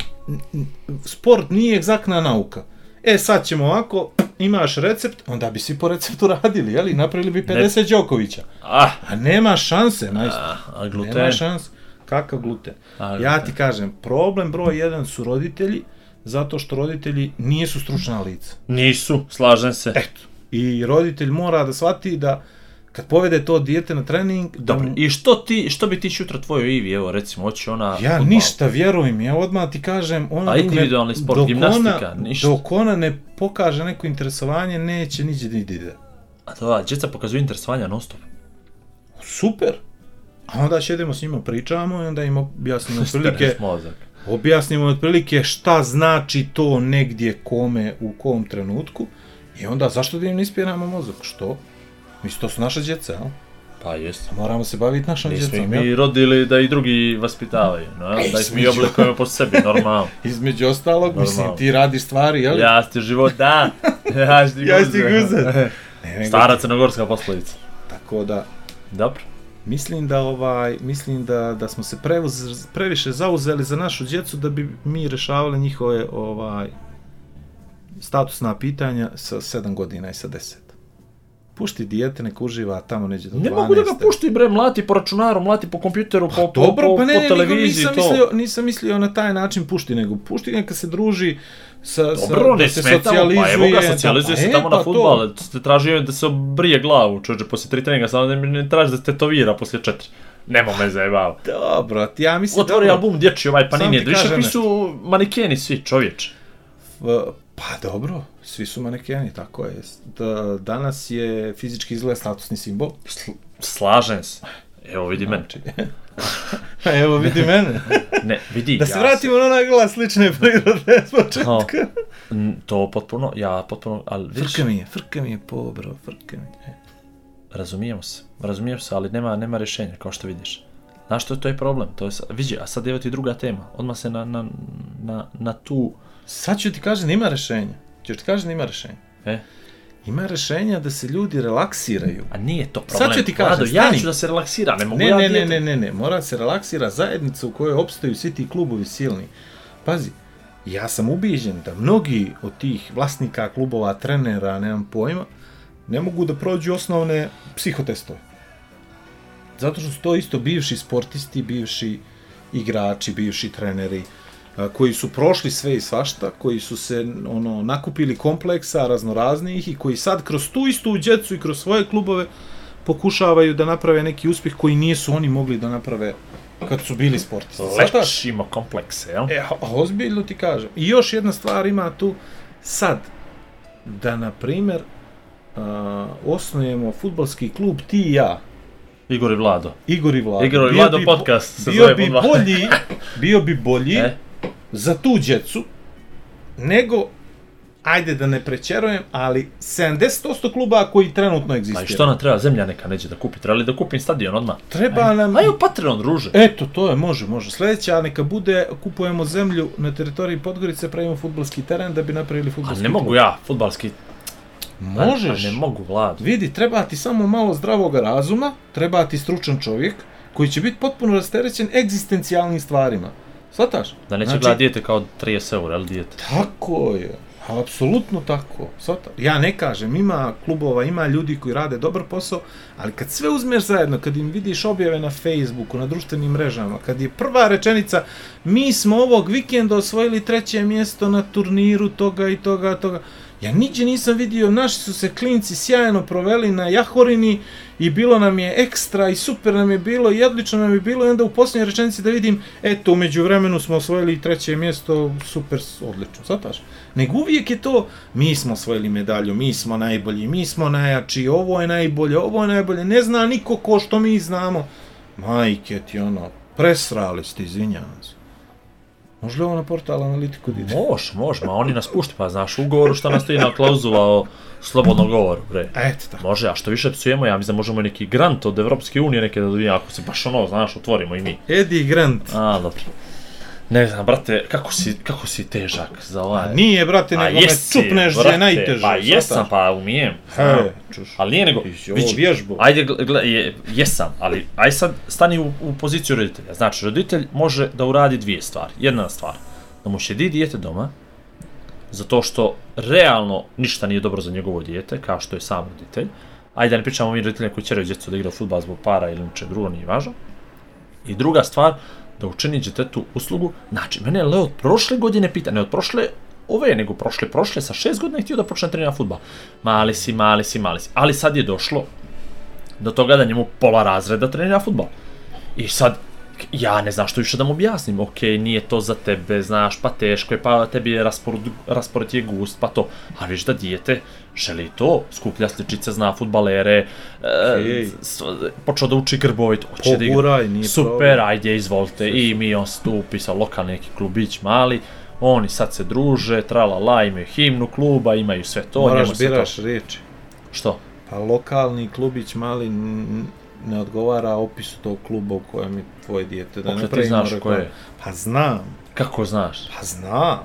sport nije egzaktna nauka. E, sad ćemo ovako, imaš recept, onda bi svi po receptu radili, jeli? Napravili bi 50 ne. Đokovića. Ah, A nema šanse, majstor. a, a gluten. Nema šans. Kakav gluten? A, Ja gluten. ti kažem, problem broj jedan su roditelji, zato što roditelji nisu stručna lica. Nisu, slažem se. Eto. I roditelj mora da shvati da kad povede to dijete na trening, da Dobro, mu, i što ti, što bi ti šutra tvojoj Ivi, evo recimo, hoće ona... ja fudbal. ništa, vjeruj mi, ja odmah ti kažem, ona A individualni sport, dok gimnastika, ona, ništa. Dok ona ne pokaže neko interesovanje, neće niđe da ide. A to, djeca pokazuju interesovanja non stop. Super. A onda šedemo s njima, pričamo i onda im objasnimo otprilike, objasnimo otprilike šta znači to negdje kome u kom trenutku i onda zašto da im ne ispiramo mozak, što? Mislim, to su naša djeca, jel? Pa jest. Moramo se baviti našom Nismo djecom, mi jel? rodili da i drugi vaspitavaju, no? Ej, da ih mi oblikujemo po sebi, normalno. Između ostalog, mislim, Normalno. ti radiš stvari, jel? Ja ti život, da. Ja ti Ja guze. Stara crnogorska poslovica. Tako da, Dobro. mislim da ovaj, mislim da, da smo se prevoz, previše zauzeli za našu djecu da bi mi rešavali njihove ovaj statusna pitanja sa 7 godina i sa 10. Pušti dijete, nek uživa tamo neđe do 12. Ne mogu da ga pušti bre, mlati po računaru, mlati po kompjuteru, po, po, Dobro, po, pa ne, po ne, televiziji, nisam to. mislio, nisam mislio na taj način pušti, nego pušti neka se druži sa, Dobro, sa, ne da se smetamo, pa evo ga, socijalizuje da, se e, tamo pa na to. futbal, te tražio da se obrije glavu, čoče, poslije tri treninga, samo da mi ne traži da se tetovira poslije četiri. Nemo me zajebao. Dobro, ti- ja mislim... Otvori album dječji ovaj Panini, više su manekeni svi, čovječ. Pa dobro, svi su manekeni, tako je. Da, danas je fizički izgled statusni simbol. Sl- slažem se. Evo vidi mene. Evo vidi mene. Ne, vidi. Da se ja vratimo na onaj glas slične prirode s početka. to potpuno, ja potpuno, ali vidiš, Frka mi je, frka mi je po, bro, frka mi je. razumijemo se, razumijemo se, ali nema, nema rješenja, kao što vidiš. Znaš što je to je problem, to je, vidi, a sad evo ti druga tema, odmah se na, na, na, na tu, Sad ću ti kažem, ima rešenja. Ću ti kažem, ima rešenja. e, Ima rešenja da se ljudi relaksiraju. a nije to Sad problem. ću ti kažem, Vlado, ja ću da se relaksira, ne mogu Ne, ja ne, ne, ne, ne, ne, mora se relaksira zajednica u kojoj opstaju svi ti klubovi silni. Pazi, ja sam ubiđen da mnogi od tih vlasnika klubova, trenera, nemam pojma, ne mogu da prođu osnovne psihotestove. Zato što su to isto bivši sportisti, bivši igrači, bivši treneri, koji su prošli sve i svašta, koji su se ono nakupili kompleksa raznoraznih i koji sad kroz tu istu djecu i kroz svoje klubove pokušavaju da naprave neki uspjeh koji nisu oni mogli da naprave kad su bili sportisti. Leć ima komplekse, jel? E, a- ozbiljno ti kažem. I još jedna stvar ima tu, sad, da, na primjer, a, osnujemo futbalski klub ti i ja, Igor i Vlado. Igor i Vlado. Igor i Bio Vlado bi podcast se Bio zove bi bolji, bio bi bolji E? Za tu djecu, nego, ajde da ne prećerujem, ali 70% kluba koji trenutno Pa i egzistira. što nam treba, zemlja neka neće da kupi, trebali da kupim stadion odmah. Treba nam... Ajde u Patreon, druže. Eto, to je, može, može. Sljedeća neka bude, kupujemo zemlju na teritoriji Podgorice, pravimo futbalski teren da bi napravili A futbalski ne mogu ja, futbalski. Možeš. A ne mogu, Vlad. Vidi, treba ti samo malo zdravog razuma, treba ti stručan čovjek koji će biti potpuno rasterećen egzistencijalnim stvarima. Svataš? Da neće Znači- gledat dijete kao 30 eura, ali dijete. Tako je. Apsolutno tako. Svata. Ja ne kažem, ima klubova, ima ljudi koji rade dobar posao, ali kad sve uzmeš zajedno, kad im vidiš objave na Facebooku, na društvenim mrežama, kad je prva rečenica mi smo ovog vikenda osvojili treće mjesto na turniru toga i toga, toga. Ja niđe nisam vidio, naši su se klinci sjajno proveli na Jahorini i bilo nam je ekstra i super nam je bilo i odlično nam je bilo i onda u posljednjoj rečenici da vidim, eto, umeđu vremenu smo osvojili treće mjesto, super, odlično, sataš? Nego uvijek je to, mi smo osvojili medalju, mi smo najbolji, mi smo najjači, ovo je najbolje, ovo je najbolje, ne zna niko ko što mi znamo. Majke ti ono, presrali ste, izvinjavam se. Može li ovo na portal analitiku da ide? Može, može, ma oni nas pušti, pa znaš, u ugovoru šta nas stoji na klauzula o slobodnom govoru, bre. Eto tako. Može, a što više psujemo, ja mislim da možemo neki grant od Evropske unije neke da dobijemo, ako se baš ono, znaš, otvorimo i mi. Eddie Grant. A, dobro. Ne znam, brate, kako si, kako si težak za ovaj... Nije, brate, A nego me jesi, čupneš da brate, je najteže. Pa jesam, pa umijem. He, čuš. Ali nije nego, si ovo vidi, vježbu. ajde, gle, gle, je, jesam, ali aj sad stani u, u poziciju roditelja. Znači, roditelj može da uradi dvije stvari. Jedna stvar, da mu šedi dijete doma, zato što realno ništa nije dobro za njegovo dijete, kao što je sam roditelj. Ajde da ne pričamo o mi roditeljima koji ćeraju djecu da igra fudbal zbog para ili ničeg drugo, nije važno. I druga stvar, da učini djetetu uslugu. Znači, mene je Leo prošle godine pita, ne od prošle ove, nego prošle, prošle, sa šest godina je htio da počne trenira futbal. Mali si, mali si, mali si. Ali sad je došlo do toga da njemu pola razreda trenira futbal. I sad, ja ne znam što više da mu objasnim, ok, nije to za tebe, znaš, pa teško je, pa tebi je raspored, raspored je gust, pa to. A viš da dijete želi to, skuplja sličice, zna futbalere, Okej. e, počeo da uči grbovit, hoće da igra. Poguraj, nije Super, problem. ajde, izvolite. I mi on stupi sa lokalni neki klubić mali, oni sad se druže, trala la, imaju himnu kluba, imaju sve to. Moraš biraš To... riječi. Što? Pa lokalni klubić mali ne odgovara opisu tog kluba u kojem je tvoje dijete. Da ne ti znaš ko je? Pa znam, Kako znaš? pa znam.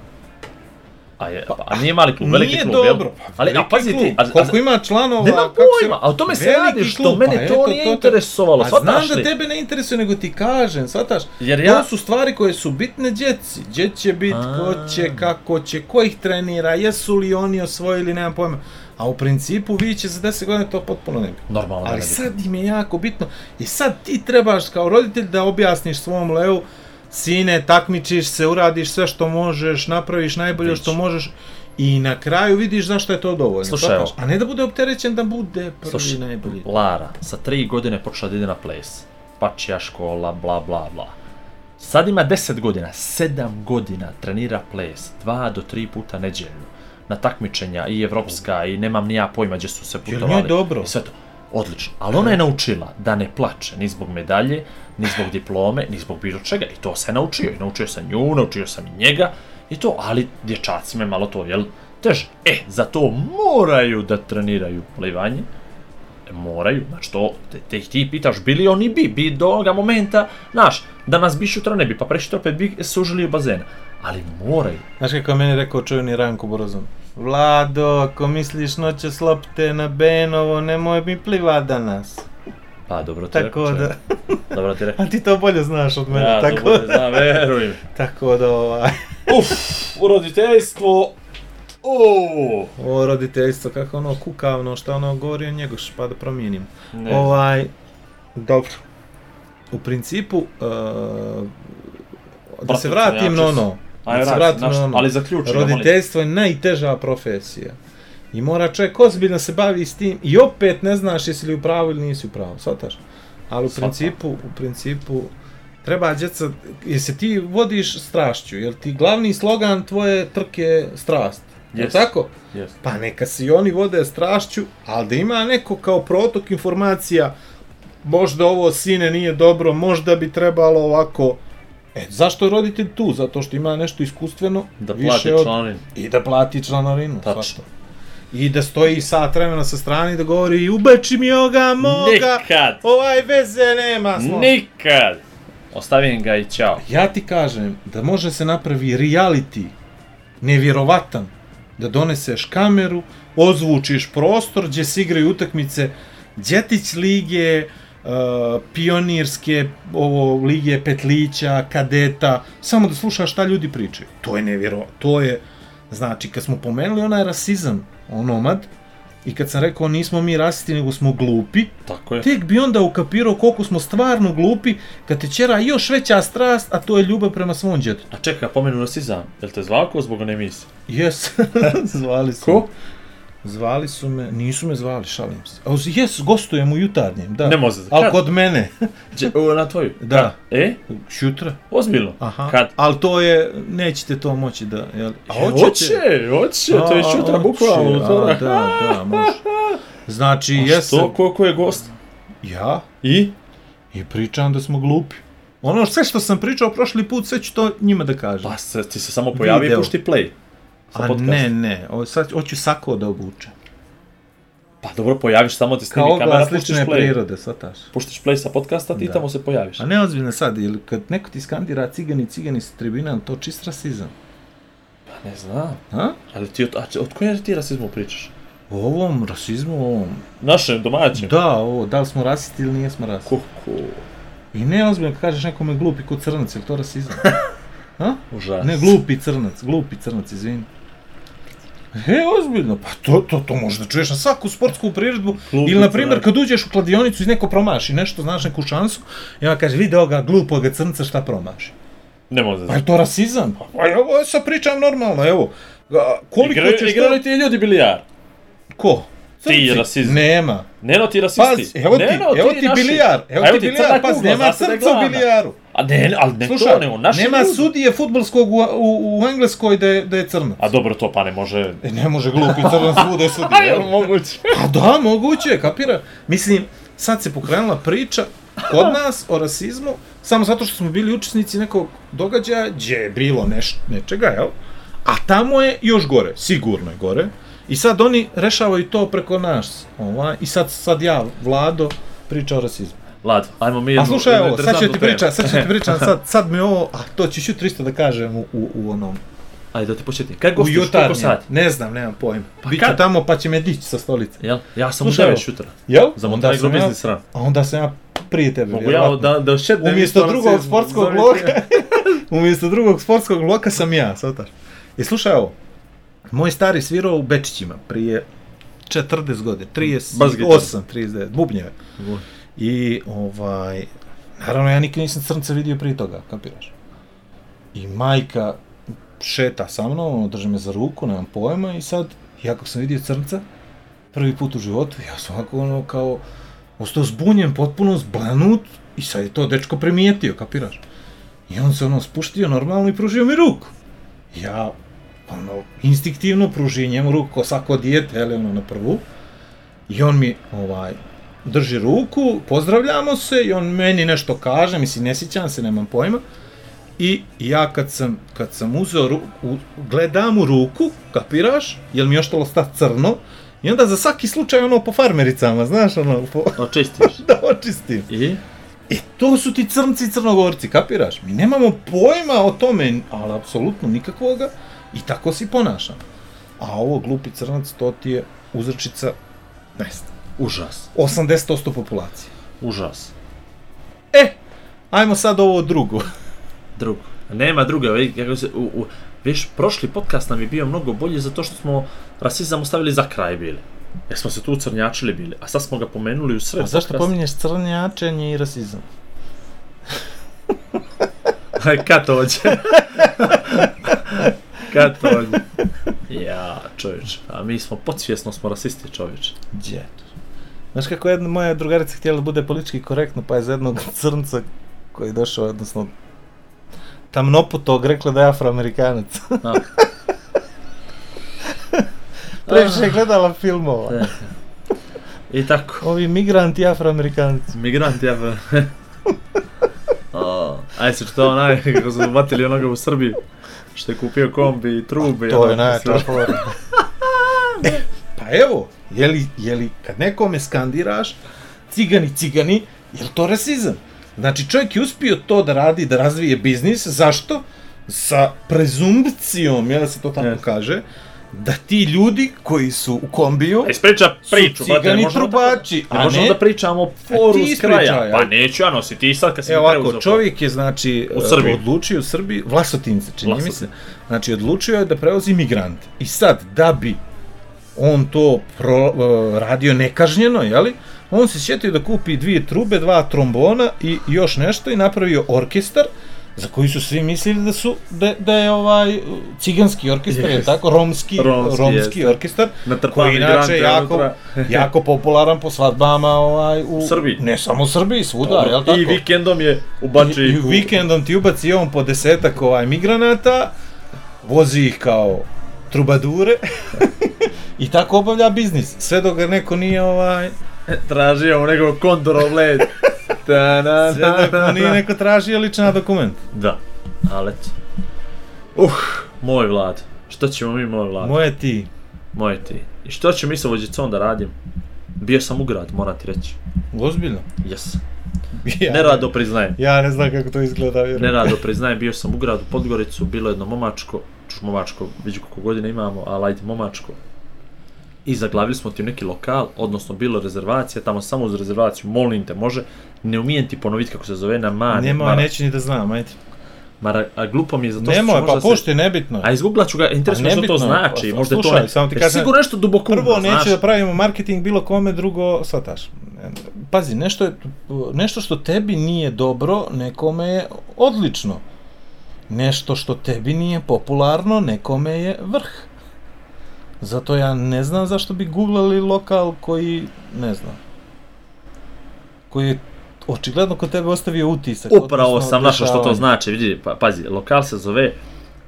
A, je, a nije mali klub, veliki Nije klub, dobro. Pa, Ali, a pazi ti, a, Koliko ima članova? Nema kako se- pojma, a o tome se radi, što klub, mene pa to eto, nije to te- interesovalo, A znam shvataš da li? tebe ne interesuje, nego ti kažem, shvataš? Jer Ja... To su stvari koje su bitne djeci. Gdje će bit, ko A. će, kako će, ko ih trenira, jesu li oni osvojili, nemam pojma. A u principu vi će za 10 godina to potpuno ne biti. Normalno da Ali ne bi. sad im je jako bitno. I sad ti trebaš kao roditelj da objasniš svom Leu, sine, takmičiš se, uradiš sve što možeš, napraviš najbolje Vidiš. što možeš i na kraju vidiš zašto je to dovoljno. Slušaj, evo. A ne da bude opterećen da bude prvi Slušaj, najbolji. Lara, sa tri godine počela da ide na ples. pačija škola, bla bla bla. Sad ima 10 godina, 7 godina trenira ples, 2 do 3 puta neđeljno. Na takmičenja i evropska i nemam ni ja pojma gdje su se putovali. njoj dobro? I sve to. Odlično. Ali ona je naučila da ne plače ni zbog medalje, ni zbog diplome, ni zbog bilo čega. I to se naučio. I naučio sam nju, naučio sam i njega. I to, ali dječacima je malo to, jel, teže. E, zato moraju da treniraju plivanje. E, moraju, znači to, te, te ti pitaš, bili oni bi, bi do onoga momenta, znaš, da nas bi šutra ne bi, pa prešli opet bi sužili u bazena. Ali moraju. Znaš kako je meni rekao čujeni Ranko Borozan? Vlado, ako misliš noće lopte na Benovo, nemoj mi pliva danas. Pa, dobro ti Tako rekao, da. Dobro ti rekao. a ti to bolje znaš od mene, Ja, tako, tako da, znam, veruj mi. tako da ovaj, Uf, u roditeljstvo, Uuu, ovo roditeljstvo, kako ono kukavno, šta ono govori o njegoš, pa da promijenim. ne. Ovaj, dobro. U principu, uh, da se Brate, vratim na ono, Ajde, se vrati, vratim naš- na ono, ali zaključi roditeljstvo je najteža profesija. I mora čovjek ozbiljno se bavi s tim i opet ne znaš jesi li u pravu ili nisi u pravu, shvataš? Ali u principu, u principu, treba djeca, jer se ti vodiš strašću, jer ti glavni slogan tvoje trke je strast. Jel Jest. tako? Jest. Pa neka se i oni vode strašću, ali da ima neko kao protok informacija, možda ovo sine nije dobro, možda bi trebalo ovako. E, zašto je roditelj tu? Zato što ima nešto iskustveno, Da više od- članarinu. I da plati članarinu, Tačno. svašta. I da stoji sat vremena sa strane i da govori ubači mi ovoga, moga, Nikad! ovaj veze nema. smo." Nikad! Ostavim ga i ćao. Ja ti kažem da može se napravi reality, nevjerovatan, da doneseš kameru, ozvučiš prostor gdje se igraju utakmice Djetić lige, uh, pionirske, ovo, lige petlića, kadeta, samo da slušaš šta ljudi pričaju. To je nevjerovatno, to je, znači, kad smo pomenuli onaj rasizam, onomad, i kad sam rekao nismo mi rasisti, nego smo glupi, Tako je. tek bi onda ukapirao koliko smo stvarno glupi kad te čera još veća strast, a to je ljubav prema svom djetetu. A čekaj, pomenu rasizam. Jel te zvao ko zbog one emisije? Jes, zvali su Ko? Zvali su me, nisu me zvali, šalim se. A, jes, gostujem u jutarnjem, da. Ne može. Kad? kod mene, Đe- o, na tvoju? Da. Kad? E? šutra. Ozbiljno? Aha. Kad? Ali to je, nećete to moći da, jel? A Hoće, hoće, to je šutra bukvalno. utorak. Da, da, može. Znači, A jesam. što, ko, ko je gost? Ja, I? i pričam da smo glupi. Ono sve što sam pričao prošli put, sve ću to njima da kažem. Pa ti se samo pojavi i pušti play. Sa A ne, ne, o, sad hoću sako da obučem. Pa dobro, pojaviš samo ti snimi kamera, oglas puštiš play. prirode, svataš. Puštiš play sa podcasta, ti Da. tamo se pojaviš. A ne ozbiljno sad, jer kad neko ti skandira cigani, cigani sa tribina, to čist rasizam. Pa ne znam. A? Ali ti, od, a, od koje ti rasizmu pričaš? O ovom rasizmu, o ovom. Našem, domaćem? Da, ovo, da li smo rasisti ili nijesmo rasisti. Kuku. I ne ozbiljno kad kažeš nekome glupi kod crnac, je to rasizam? A? Užas. Ne, glupi crnac, glupi crnac, izvini. Е, озбилно, па то, то, то може да чуеш на саку спортску приредбу, Клубница, или, например, кога уđеш у кладионицу и неко promaši nešto, znaš neku šansu, i ona kaže, vidi ovoga glupoga crnca šta promaši. Ne može Pa je to rasizam? Pa evo, sa pričam normalno, evo. A, koliko Igre, ćeš... Igrali ti ljudi bilijar. Ko? Crnci. Ti rasizam. Nema. Нема. ti ти Paz, evo ti, neno, evo ти ti bilijar. Evo, evo ti bilijar, paz, nema crnca u. A ne, ali ne Slušaj, to, nego naši nema ljudi. sudije futbolskog u, u, u Engleskoj da je, da je crnac. A dobro, to pa ne može. E, ne može glupi crnac bude sudije. A jel? je moguće? A da, moguće, kapira. Mislim, sad se pokrenula priča kod nas o rasizmu, samo zato što smo bili učesnici nekog događaja gdje je bilo neš, nečega, jel? A tamo je još gore, sigurno je gore. I sad oni rešavaju to preko nas. Ovaj, I sad, sad ja, Vlado, priča o rasizmu. Lad, ajmo mi A jednu slušaj jednu ovo, sad ću ti pričam, sad ću ti pričam, sad, sad mi ovo, a to ću sutra isto da kažem u, u, u onom, Ajde da ti početim. Kad u gostuješ, koliko sati? Ne znam, nemam pojma. Pa Biću kad? tamo pa će me dići sa stolice. Jel? Ja sam Slušaj, u evo. 9 jutra. Jel? Za Onda sam ja- Run. A onda sam ja prije tebe, Mogu ja da, da šednem Umjesto drugog sportskog bloka, umjesto drugog sportskog bloka sam ja, svataš. I slušaj ovo, moj stari svirao u Bečićima prije 40 godina, Bas gitaru. 38, 39, bubnjeve. I ovaj, naravno ja nikad nisam crnca vidio prije toga, kapiraš? I majka šeta sa mnom, ono, drži me za ruku, nemam pojma, i sad, ja kako sam vidio crnca, prvi put u životu, ja sam ovako ono kao, ostao zbunjen, potpuno zbanut, I sad je to dečko primijetio, kapiraš? I on se ono spuštio normalno i pružio mi ruku. Ja, ono, instinktivno pruži njemu ruku, ko svako dijete, jel, ono, na prvu. I on mi, ovaj, drži ruku, pozdravljamo se i on meni nešto kaže, mislim, ne sjećam se, nemam pojma. I ja kad sam, kad sam uzeo, ru, u, gledam u ruku, kapiraš, jel mi je ostalo sta crno, i onda za svaki slučaj ono po farmericama, znaš, ono, po, Očistiš. da očistim. I? E, to su ti crnci i crnogorci, kapiraš? Mi nemamo pojma o tome, ali apsolutno nikakvoga, i tako si ponašam. A ovo glupi crnac, to ti je uzrčica, ne znam, Užas. 80% populacije. Užas. E, ajmo sad ovo drugo. Drugo. Nema druga, vidi kako se, u, u, viš, prošli podcast nam je bio mnogo bolji zato što smo rasizam ostavili za kraj bili. Jer smo se tu crnjačili bili, a sad smo ga pomenuli u sred A zašto podcasta. pominješ crnjačenje i rasizam? Kad to hoće? kad to hoće? Ja, čovječ, a mi smo, podsvjesno smo rasisti, čovječ. Gdje? Znaš kako jedna moja drugarica htjela da bude politički korektno, pa je za jednog crnca koji je došao, odnosno tamnoputog, rekla da je afroamerikanac. A, Previše je gledala filmova. e. I tako. Ovi migranti afroamerikanci. Migrant, ja ba. O, Aj se što onaj, kako su vatili onoga u Srbiji, što je kupio kombi i trube. To je najjača sve. fora. E, pa evo, jeli, jeli kad nekome skandiraš cigani, cigani, je li to rasizam? Znači čovjek je uspio to da radi, da razvije biznis, zašto? Sa prezumpcijom, jel da se to tako Yes. kaže, da ti ljudi koji su u kombiju E, ispriča priču, su brate, cigani možemo da- trubači, Ne a možemo ne... da pričamo foru s kraja. ispričaj, Pa neću ja nositi, ti sad kad si Evo ovako, čovjek je znači U e, Srbiji. odlučio u Srbiji, Vlasotince čini mi se, znači odlučio je da prevozi migrante. I sad, da bi on to pro, e, radio nekažnjeno, jeli, on se sjetio da kupi dvije trube, dva trombona i još nešto i napravio orkestar za koji su svi mislili da su da, da je ovaj ciganski orkestar, yes. Yes. tako, romski, Romski, romski, orkestar, koji inače jako, jako popularan po svadbama ovaj, u, Srbiji. Ne samo u Srbiji, svuda, Dobro, jel tako? I vikendom je ubači I, i vikendom ti ubaci on po desetak ovaj migranata, vozi ih kao trubadure i tako obavlja biznis. Sve dok ga neko nije ovaj, Tražio mu nekog kontrol led. Da, da, sve dok mu nije neko tražio lična dokument. Da, ali eto. Uh, moj vlad. Što ćemo mi, moj vlad? Moje ti. Moje ti. I što ću mi sa vođicom da radim? Bio sam u grad, moram ti reći. Ozbiljno. Jes. Ja, Nerado priznajem. Ja ne znam kako to izgleda. vjerujem. Nerado priznajem, bio sam u gradu Podgoricu, bilo jedno momačko, čuš momačko, vidio koliko godina imamo, ali ajde momačko. I zaglavili smo ti neki lokal, odnosno bilo rezervacija, tamo samo uz rezervaciju, molim te, može, ne umijem ti ponoviti kako se zove na mani. Nemoj, mara, neću ni da znam, ajde. mara, a glupo mi je zato što Nemoj, pa pušti, nebitno. A izgooglat ću ga, interesuje me što to znači, pa, možda je to slušaj, ne, samo ti kažem- sigurno nešto duboko Prvo, umno, znaš. da pravimo marketing bilo kome, drugo, shvataš. Pazi, nešto, je, nešto što tebi nije dobro, nekome je odlično. Nešto što tebi nije popularno, nekome je vrh. Zato ja ne znam zašto bi googlali lokal koji, ne znam, koji je očigledno kod tebe ostavio utisak. Upravo sam našao što to znači, vidi, pa, pazi, lokal se zove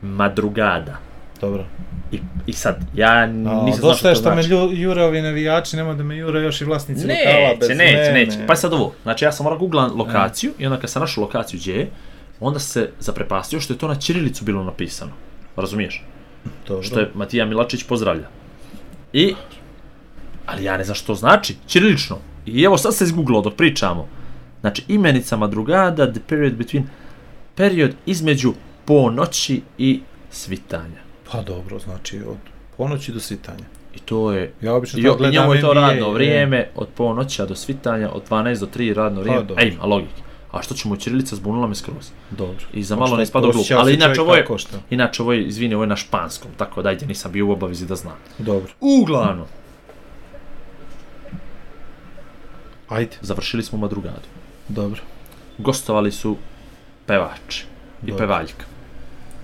Madrugada. Dobro. I, I sad, ja nisam znao dosta što je to što me znači. jure ovi navijači, nema da me jure još i vlasnici lokala bez Neće, neće, mene. neće. Pa sad ovo, znači ja sam morao googlam lokaciju i onda kad sam našao lokaciju gdje je, onda se zaprepastio što je to na Ćirilicu bilo napisano. Razumiješ? Dobro. Što je Matija Milačić pozdravlja. I, ali ja ne znam što to znači, ćirilično. I evo sad se izgooglao dok pričamo. Znači imenica Madrugada, the period between, period između ponoći i svitanja. Pa dobro, znači od ponoći do svitanja. I to je Ja obično to o- i gledam njemu je to radno e. vrijeme od ponoća do svitanja, od 12 do 3 radno vrijeme. dobro. Ej, ima logike. A što ćemo Ćirilica zbunila me skroz. Dobro. I za malo ne ispada glup. Ali inače ovo je, inače ovo je, izvini, ovo je na španskom, tako da ajde, nisam bio u obavezi da znam. Dobro. Uglavnom, Ajde. završili smo madrugadu. Dobro. Gostovali su pevač i Dobro. pevaljka.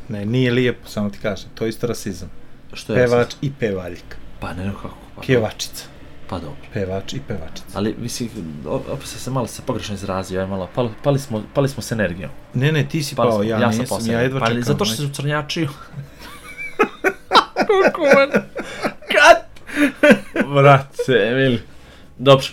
Ne, nije lijepo, samo ti kažem. To je isto rasizam. Što je Pevač i pevaljka. Pa ne, kako. Pa, Pjevačica. Pa dobro. Pevač i pevačica. Ali, mislim, opet sam se malo se pogrešno izrazio, aj malo, pali, pali, smo, pali smo s energijom. Ne, ne, ti si Pali pao, smo, ja, sam nisam, pao ja jedva Pa, čekam. zato što se ucrnjačio. Kad? Brate, Emil. Dobro.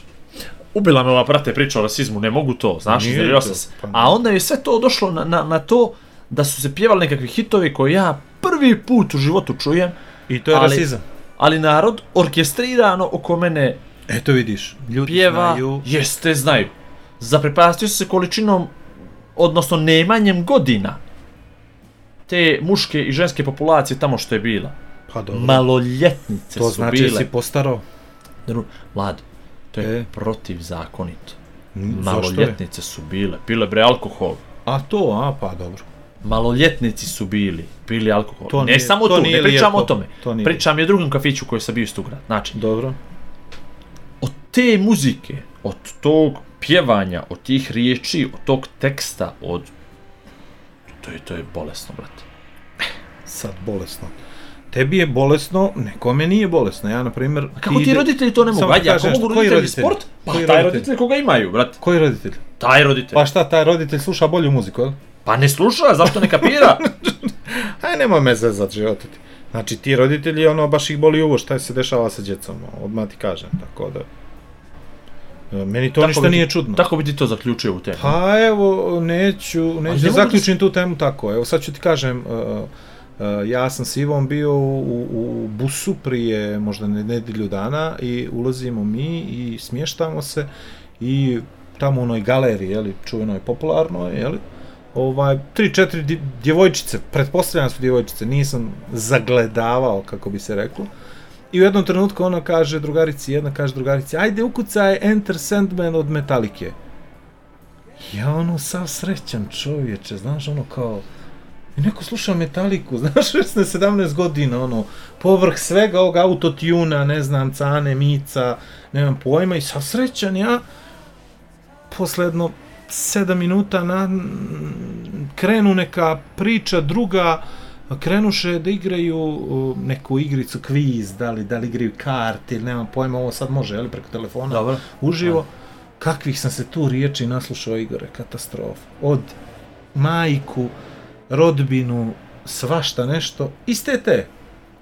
Ubila me ova, brate, priča o rasizmu, ne mogu to, znaš, to, sam se. pa A onda je sve to došlo na, na, na to da su se pjevali nekakvi hitovi koje ja prvi put u životu čujem, I to je ali- rasizam. Ali narod orkestrirano oko mene Eto vidiš, ljudi pjeva, znaju. jeste, znaju. Zaprepastio se količinom, odnosno nemanjem godina te muške i ženske populacije tamo što je bila. Pa dobro. Maloljetnice to su znači bile. si postarao. Dru- Vlad, to je E. protivzakonito. Mm? Maloljetnice su bile, pile bre alkohol. A to, a pa dobro. Maloljetnici su bili, pili alkohol. To ne nije- samo to tu, ne pričam lijepo. o tome. To nije Pričam i o drugom kafiću koji sam bio isto grad. Znači, Dobro. od te muzike, od tog pjevanja, od tih riječi, od tog teksta, od... To je, to je bolesno, brate. Sad bolesno. Tebi je bolesno, nekome nije bolesno. Ja, na primjer... A kako ti roditelji to ne mogu? Ajde, ako mogu roditelji roditelji? sport, pa Koji taj roditelji? roditelj koga imaju, brate. Koji roditelj? Taj roditelj. Pa šta, taj roditelj sluša bolju muziku, jel? Pa ne sluša, zašto ne kapira? Aj, nemoj me zezat života ti. Znači, ti roditelji, ono, baš ih boli uvo šta se dešava sa djecom, odmah ti kažem, tako da... E, Meni to Tako ništa bi nije čudno. Tako bi ti to zaključio u temu. Pa evo, neću, ne neću da zaključim tu temu tako. Evo sad ću ti kažem, uh, uh, ja sam s Ivom bio u, u busu prije možda ne- nedelju dana i ulazimo mi i smještamo se i tamo u onoj galeriji, jeli, čuvenoj popularnoj, jeli, ovaj, tri, četiri djevojčice, pretpostavljam su djevojčice, nisam zagledavao, kako bi se reklo, I u jednom trenutku ona kaže drugarici, jedna kaže drugarici, ajde ukucaj Enter Sandman od Metalike. Ja ono sav srećan čovječe, znaš ono kao i neko sluša Metaliku, znaš 16-17 godina ono povrh svega ovog autotuna, ne znam, cane, mica, nemam pojma i sav srećan ja posle jedno 7 minuta na, krenu neka priča druga krenuše da igraju neku igricu kviz, da li, da li igraju karte ili nemam pojma, ovo sad može, jel, preko telefona Dobro. uživo. Kakvih sam se tu riječi naslušao Igore, katastrofa. Od majku, rodbinu, svašta nešto, iste te.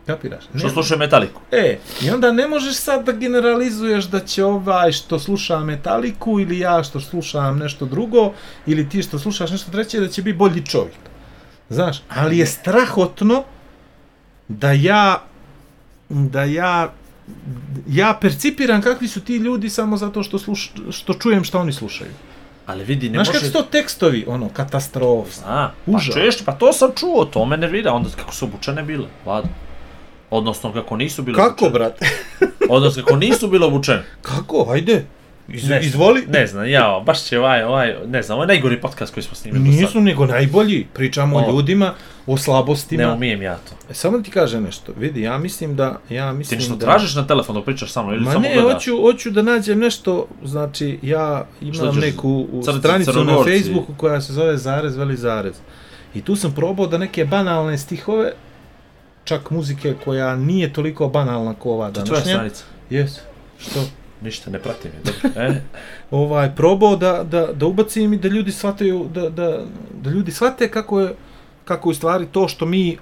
Kapiraš? Što Ne- slušaju Metaliku? E, i onda ne možeš sad da generalizuješ da će ovaj što sluša Metaliku ili ja što slušam nešto drugo ili ti što slušaš nešto treće da će biti bolji čovjek. Znaš, ali je strahotno da ja da ja ja percipiram kakvi su ti ljudi samo zato što sluš, što čujem šta oni slušaju. Ali vidi, ne Znaš može... kako su to tekstovi, ono, katastrofa. A, pa Užas. češće, pa to sam čuo, to me nervira, onda kako su obučene bile, vlada. Odnosno, kako nisu bile Kako, obučene. brate? Odnosno, kako nisu bile obučene. Kako? Ajde. Iz, Ne izvoli. Ne znam, ja, baš će ovaj, ovaj, ne znam, ovo je najgori podcast koji smo snimili Nisu nego najbolji. Pričamo o O. ljudima, o slabostima. Ne umijem ja to. E, samo da ti kažem nešto. Vidi, ja mislim da... Ja Ti mislim nešto da... tražiš na telefon da pričaš sa mnom ili Ma samo ne, gledaš? hoću, hoću da nađem nešto, znači ja imam neku u Crnci, stranicu na? Facebooku koja se zove Zarez, veli Zarez. I tu sam probao da neke banalne stihove, čak muzike koja nije toliko banalna kao ova To je tvoja današnja. stranica. Jes. Što? Ništa, ne pratim je. Dobro. E, ovaj probao da, da, da ubacim i da ljudi shvataju da, da, da ljudi shvate kako je kako je u stvari to što mi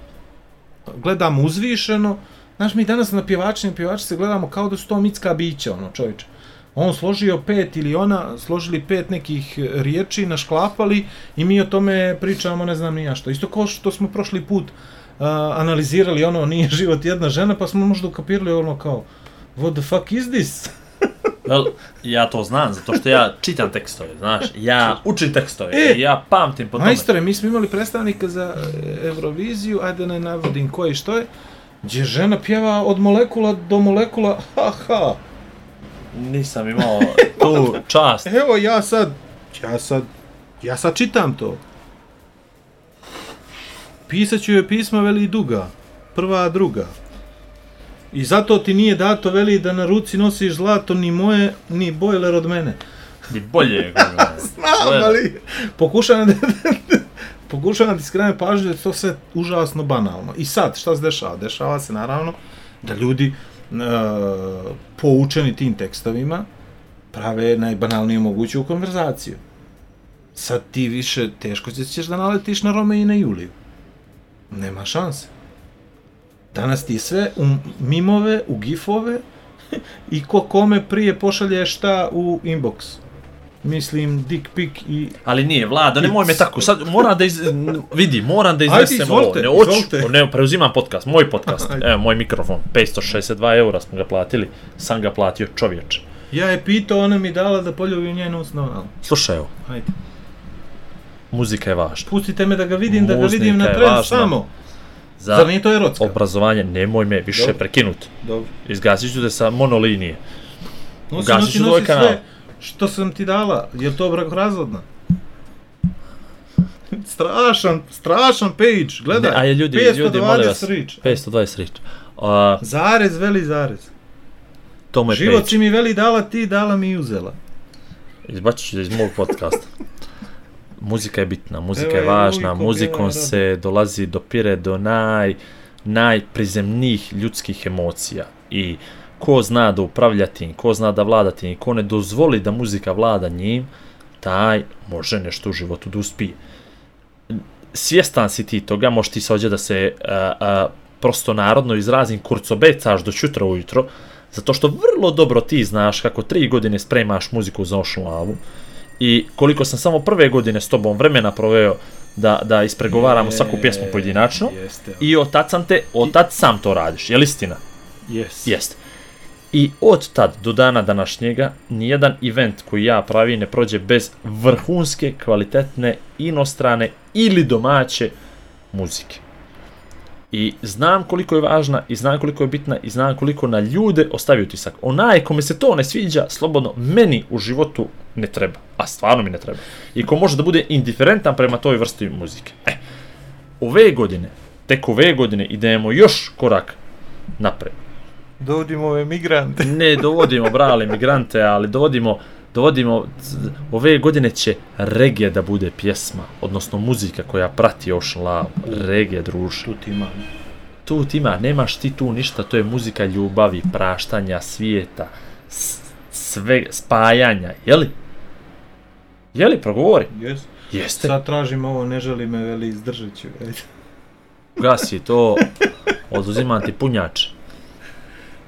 gledamo uzvišeno znaš mi danas na pjevačima pjevačice gledamo kao da su to mitska bića ono čovječe on složio pet ili ona složili pet nekih riječi našklapali i mi o tome pričamo ne znam ni ja što isto kao što smo prošli put uh, analizirali ono nije život jedna žena pa smo možda ukapirali ono kao what the fuck is this Well, ja to znam, zato što ja čitam tekstove, znaš, ja učim tekstove, E, ja pamtim po tome. Majstore, mi smo imali predstavnika za e, Euroviziju, ajde ne navodim ko i što je, gdje žena pjeva od molekula do molekula, ha ha. Nisam imao tu čast. Evo ja sad, ja sad, ja sad čitam to. Pisat ću joj pisma veli duga, prva, druga. I zato ti nije dato veli da na ruci nosiš zlato ni moje, ni bojler od mene. Ni bolje. Znam, ali pokušavam da, pokušavam da ti skrenem pažnju da je to sve užasno banalno. I sad, šta se dešava? Dešava se naravno da ljudi poučeni tim tekstovima, prave najbanalniju moguću konverzaciju. Sad ti više teško će- ćeš da naletiš na Rome i na Juliju. Nema šanse. Danas ti sve u mimove, u gifove i ko kome prije pošalje šta u inbox. Mislim, dick pic i... Ali nije, Vlado, nemoj me tako, sad moram da iz... vidi, moram da Ajde, iznesem ovo, ne izvolite. ne, preuzimam podcast, moj podcast, Ajde. evo, moj mikrofon, 562 eura smo ga platili, sam ga platio čovječe. Ja je pitao, ona mi dala da poljubim njenu usno. Slušaj evo, Hajde. Muzika je važna. Pustite me da ga vidim, da ga vidim na tren samo. Za Zar nije to erotska? obrazovanje, nemoj me više Dobro. prekinut. Dobro. Izgasit ću te sa monolinije. Nosi, Ugasit nosi, ću tvoj nosi kanal. sve što sam ti dala. Je to brakorazvodna? strašan, strašan page, gledaj. Ne, a je ljudi, 520 ljudi, molim vas, rič. 520 rič. A, Zarez, veli zarez. to mu je Život page. si mi veli dala ti, dala mi i uzela. Izbacit ću iz mog podcasta. Muzika je bitna, muzika Evo je važna, muzikom se dolazi, dopire do naj, najprizemnijih ljudskih emocija. I ko zna da upravlja tim, ko zna da vlada tim, ko ne dozvoli da muzika vlada njim, taj može nešto u životu da uspije. Svjestan si ti toga, možeš ti sađe da se a, a, prosto narodno izrazim kurcobecaš do čutra ujutro, zato što vrlo dobro ti znaš kako tri godine spremaš muziku za ošnu lavu i koliko sam samo prve godine s tobom vremena proveo da, da ispregovaramo svaku pjesmu pojedinačno Jeste. i od tad sam te, od tad sam to radiš, je li istina? Yes. Jeste. I od tad do dana današnjega nijedan event koji ja pravi ne prođe bez vrhunske, kvalitetne, inostrane ili domaće muzike. I znam koliko je važna, i znam koliko je bitna, i znam koliko na ljude ostavi utisak. Onaj kome se to ne sviđa, slobodno, meni u životu ne treba. A stvarno mi ne treba. I ko može da bude indiferentan prema toj vrsti muzike. E, ove godine, tek ove godine idemo još korak napred. Dovodimo ove migrante. Ne dovodimo brale migrante, ali dovodimo dovodimo ove godine će regije da bude pjesma, odnosno muzika koja prati Ocean Love, regije druže. Tu ti ima. Tu ti ima, nemaš ti tu ništa, to je muzika ljubavi, praštanja, svijeta, sve spajanja, jeli? Jeli, progovori? Yes. Jeste. Sad tražim ovo, ne želi me, veli, izdržat ću. Gasi to, oduzimam ti punjač.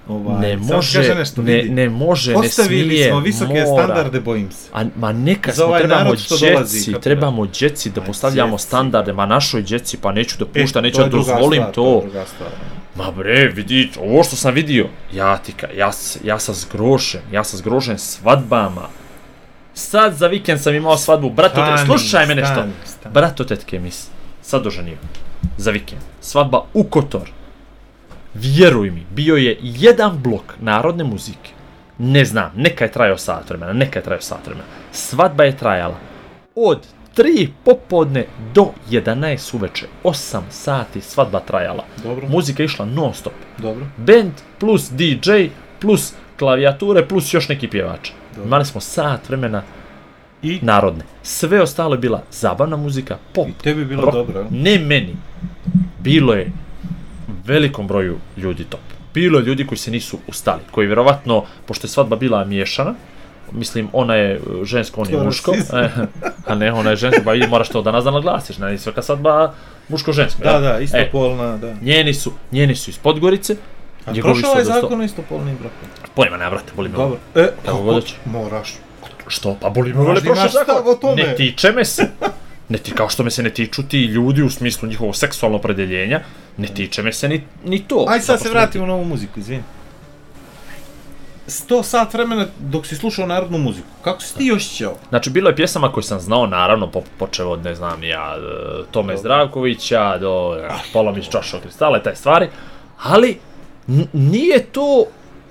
Ovaj, Ne može, nešto, ne, ne može, ne smije, smo visoke mora. standarde, bojim se. A, ma neka smo, ovaj trebamo djeci, trebamo djeci da postavljamo djeci. standarde, ma našoj djeci, pa neću da pušta, E, neću da dozvolim stvar, to. stvar. Ma bre, vidi, ovo što sam vidio, ja ti ka, ja, ja sam zgrošen, ja sam zgrošen svadbama. Sad za vikend sam imao svadbu, brato, te, Stani, slušaj me nešto. stani, stani. Brato tetke mi s- sad oženio. Za vikend. Svadba u Kotor. Vjeruj mi, bio je jedan blok narodne muzike. Ne znam, neka je trajao sat vremena, neka je trajao sat vremena. Svadba je trajala od 3 popodne do 11 uveče. 8 sati svadba trajala. Dobro, Muzika je išla non stop. dobro. Band plus DJ plus klavijature plus još neki pjevač. Dobro. Imali smo sat vremena I, narodne. Sve ostalo je bila zabavna muzika, pop, i tebi je bilo rock. dobro? Ne meni. Bilo je velikom broju ljudi top. Bilo je ljudi koji se nisu ustali, koji vjerovatno, pošto je svadba bila miješana, mislim, ona je uh, žensko, on je To muško, e, a ne, ona je žensko, pa vidi, moraš to danas da naglasiš, ne, svaka svadba muško-žensko. Da, jel? da, E, istopolna, da. njeni su, njeni su iz Podgorice, A prošao dosta- zakon o istopolnim brakom? Pojma ne, brate, boli me. Dobro. E, Kako god hoće. Moraš. Što? Pa boli me, Moraš vole imaš zakon. stav o tome. Ne tiče me se. Ne ti, kao što me se ne tiču ti ljudi u smislu njihovog seksualnog opredeljenja, ne tiče me se ni, ni to. Aj sad se vratimo na ovu muziku, izvini. 100 sat vremena dok si slušao narodnu muziku. Kako si ti osjećao? Znači, bilo je pjesama koje sam znao, naravno, po, počeo od, ne znam, ja, e, Tome Zdravkovića, do e, Polomić Čašo Kristala i taj stvari, ali nije to,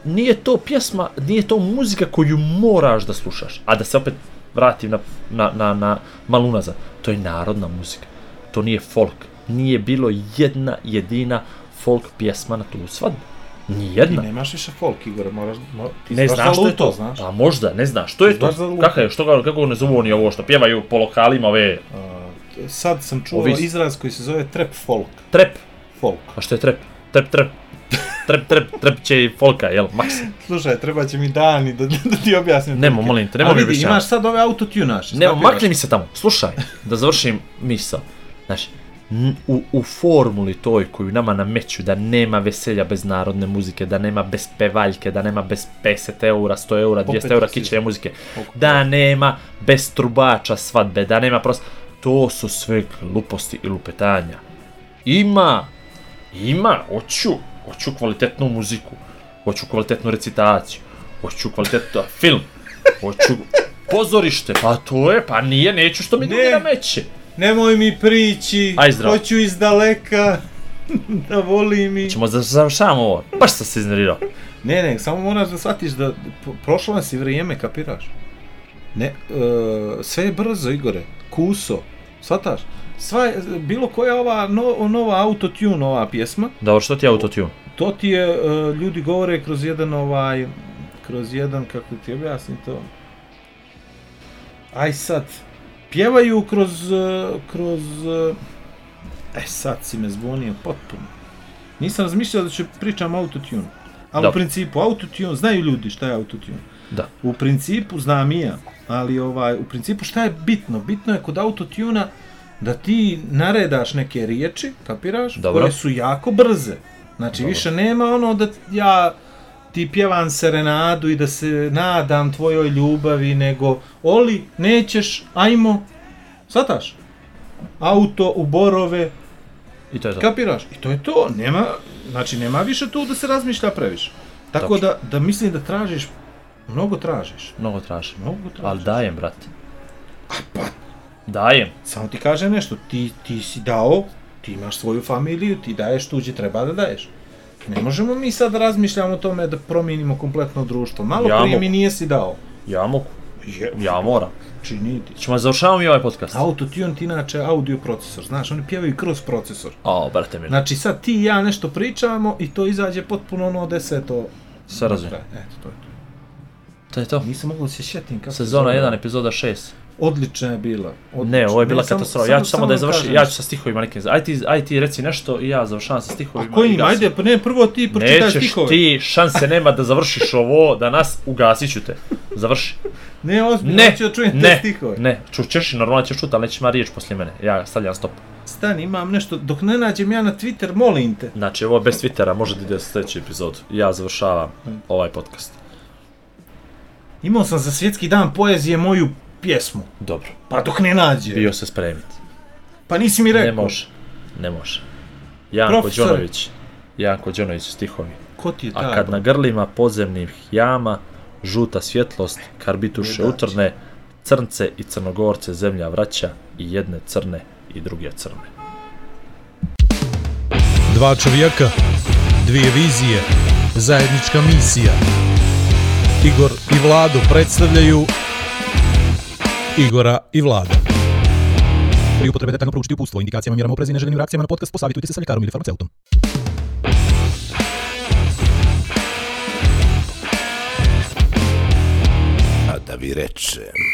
nije to pjesma, nije to muzika koju moraš da slušaš, a da se opet vratim na, na, na, na malo unazad, to je narodna muzika, to nije folk, nije bilo jedna jedina folk pjesma na tu svadbu, Ti nijedna. nemaš više folk, Igor, moraš... Mo, ti Ne znaš znaš što je to, znaš. A možda, ne znaš, što je to? Znaš. Kako je, što ga, kako ne zovu oni ovo što pjevaju po lokalima ove A, sad sam čuo Ovi- izraz koji se zove trap folk. trep? Folk. A što je trep? Trep, trep. Trep, trep, trepće i folka, jel, maks. Slušaj, treba će mi dani da, da ti objasnim. Nemo, molim te, nemoj A mi objašnjavati. imaš sad ove autotunaše. Ne, skapiraš? makni mi se tamo. Slušaj, da završim misao. Znaš, u, u formuli toj koju nama nameću da nema veselja bez narodne muzike, da nema bez pevaljke, da nema bez 50 eura, 100 eura, 200 Opet eura kićeve muzike, da nema bez trubača svadbe, da nema prosto... To su sve gluposti i lupetanja. Ima, ima, hoću, hoću kvalitetnu muziku, hoću kvalitetnu recitaciju, hoću kvalitetnu film, hoću pozorište, pa to je, pa nije, neću što mi drugi Ne. nameće. Nemoj mi prići, Aj, zdravo. hoću iz daleka, da voli mi. Ćemo da završavamo ovo, baš sam se iznervirao. Ne, ne, samo moraš da shvatiš da prošlo nas i vrijeme, kapiraš? Ne, e, sve je brzo, Igore, kuso, shvataš? Sva bilo koja ova no, nova autotune, ova pjesma, Dobro, što ti je autotune? to ti je, e, ljudi govore kroz jedan ovaj, kroz jedan, kako ti objasnim to, aj sad, pjevaju kroz, e, kroz, e, e sad si me zvonio potpuno. Nisam razmišljao da ću pričam autotune. Ali u Dobro. principu, autotune, znaju ljudi šta je autotune. Da. U principu znam i ja, ali ovaj, u principu šta je bitno? Bitno je kod autotuna da ti naredaš neke riječi, kapiraš, Dobro. koje su jako brze. Znači, Dobro. više nema ono da ja ti pjevam serenadu i da se nadam tvojoj ljubavi, nego Oli, nećeš, ajmo, shvataš? Auto u borove, I to je to. kapiraš? I to je to, nema, znači nema više tu da se razmišlja previše. Tako Dobro. da, da mislim da tražiš, mnogo tražiš, Mnogo tražim. mnogo tražiš. Ali dajem, brate. pa, Dajem. samo ti kaže nešto, ti, ti si dao, ti imaš svoju familiju, ti daješ tuđe, treba da daješ. Ne možemo mi sad razmišljamo o tome da promijenimo kompletno društvo. Malo Ja prije mogu. mi nijesi dao. Ja mogu. Je, Ja moram. čini ti. Ćemo završavamo i ovaj podcast. Autotune ti inače audio procesor, znaš, oni pjevaju kroz procesor. O, brate mi. Znači sad ti i ja nešto pričamo i to izađe potpuno ono deseto. Sve razumijem. Eto, to je to. To je to. Nisam mogao da se sjetim kako se Sezona zove. 1, epizoda 6. Odlična je bila. Odlična. Ne, ovo je bila samo- katastrofa. Ja ću samo da je završim. kažem Ja ću sa stihovima nekim. Aj ti, aj ti reci nešto i ja završavam sa stihovima. A koji i ima? gasim. Ajde, pa ne, prvo ti pročitaj Nećeš stihove. ti, šanse nema da završiš ovo, da nas ugasit ću te. Završi. Ne, ozbiljno, Ne, hoću da čujem te ne, stihove. ne, čućeš i normalno ćeš čuti, ali nećeš ima riječ poslije mene. Ja stavljam stop. Stani, imam nešto, dok ne nađem ja na Twitter, molim te. Znači, ovo je bez Twittera, može da ide sljedeći epizod. Ja završavam ovaj podcast. Imao sam za svjetski dan poezije moju pjesmu. Dobro. Pa dok ne nađe. Bio se spremiti. Pa nisi mi rekao. Ne može. Ne može. Janko Profesore. Đonović. Janko Đonović stihovi. Ko ti je A taj? kad na grlima podzemnih jama, žuta svjetlost, karbituše utrne, crnce i crnogorce zemlja vraća i jedne crne i druge crne. Dva čovjeka, dvije vizije, zajednička misija. Igor i Vlado predstavljaju Igora i Vlada. Pri upotrebe detaljno proučiti upustvo, indikacijama, mjerama oprezi i neželjenim reakcijama na podcast, posavitujte se sa ljekarom ili farmaceutom. A da vi rečem...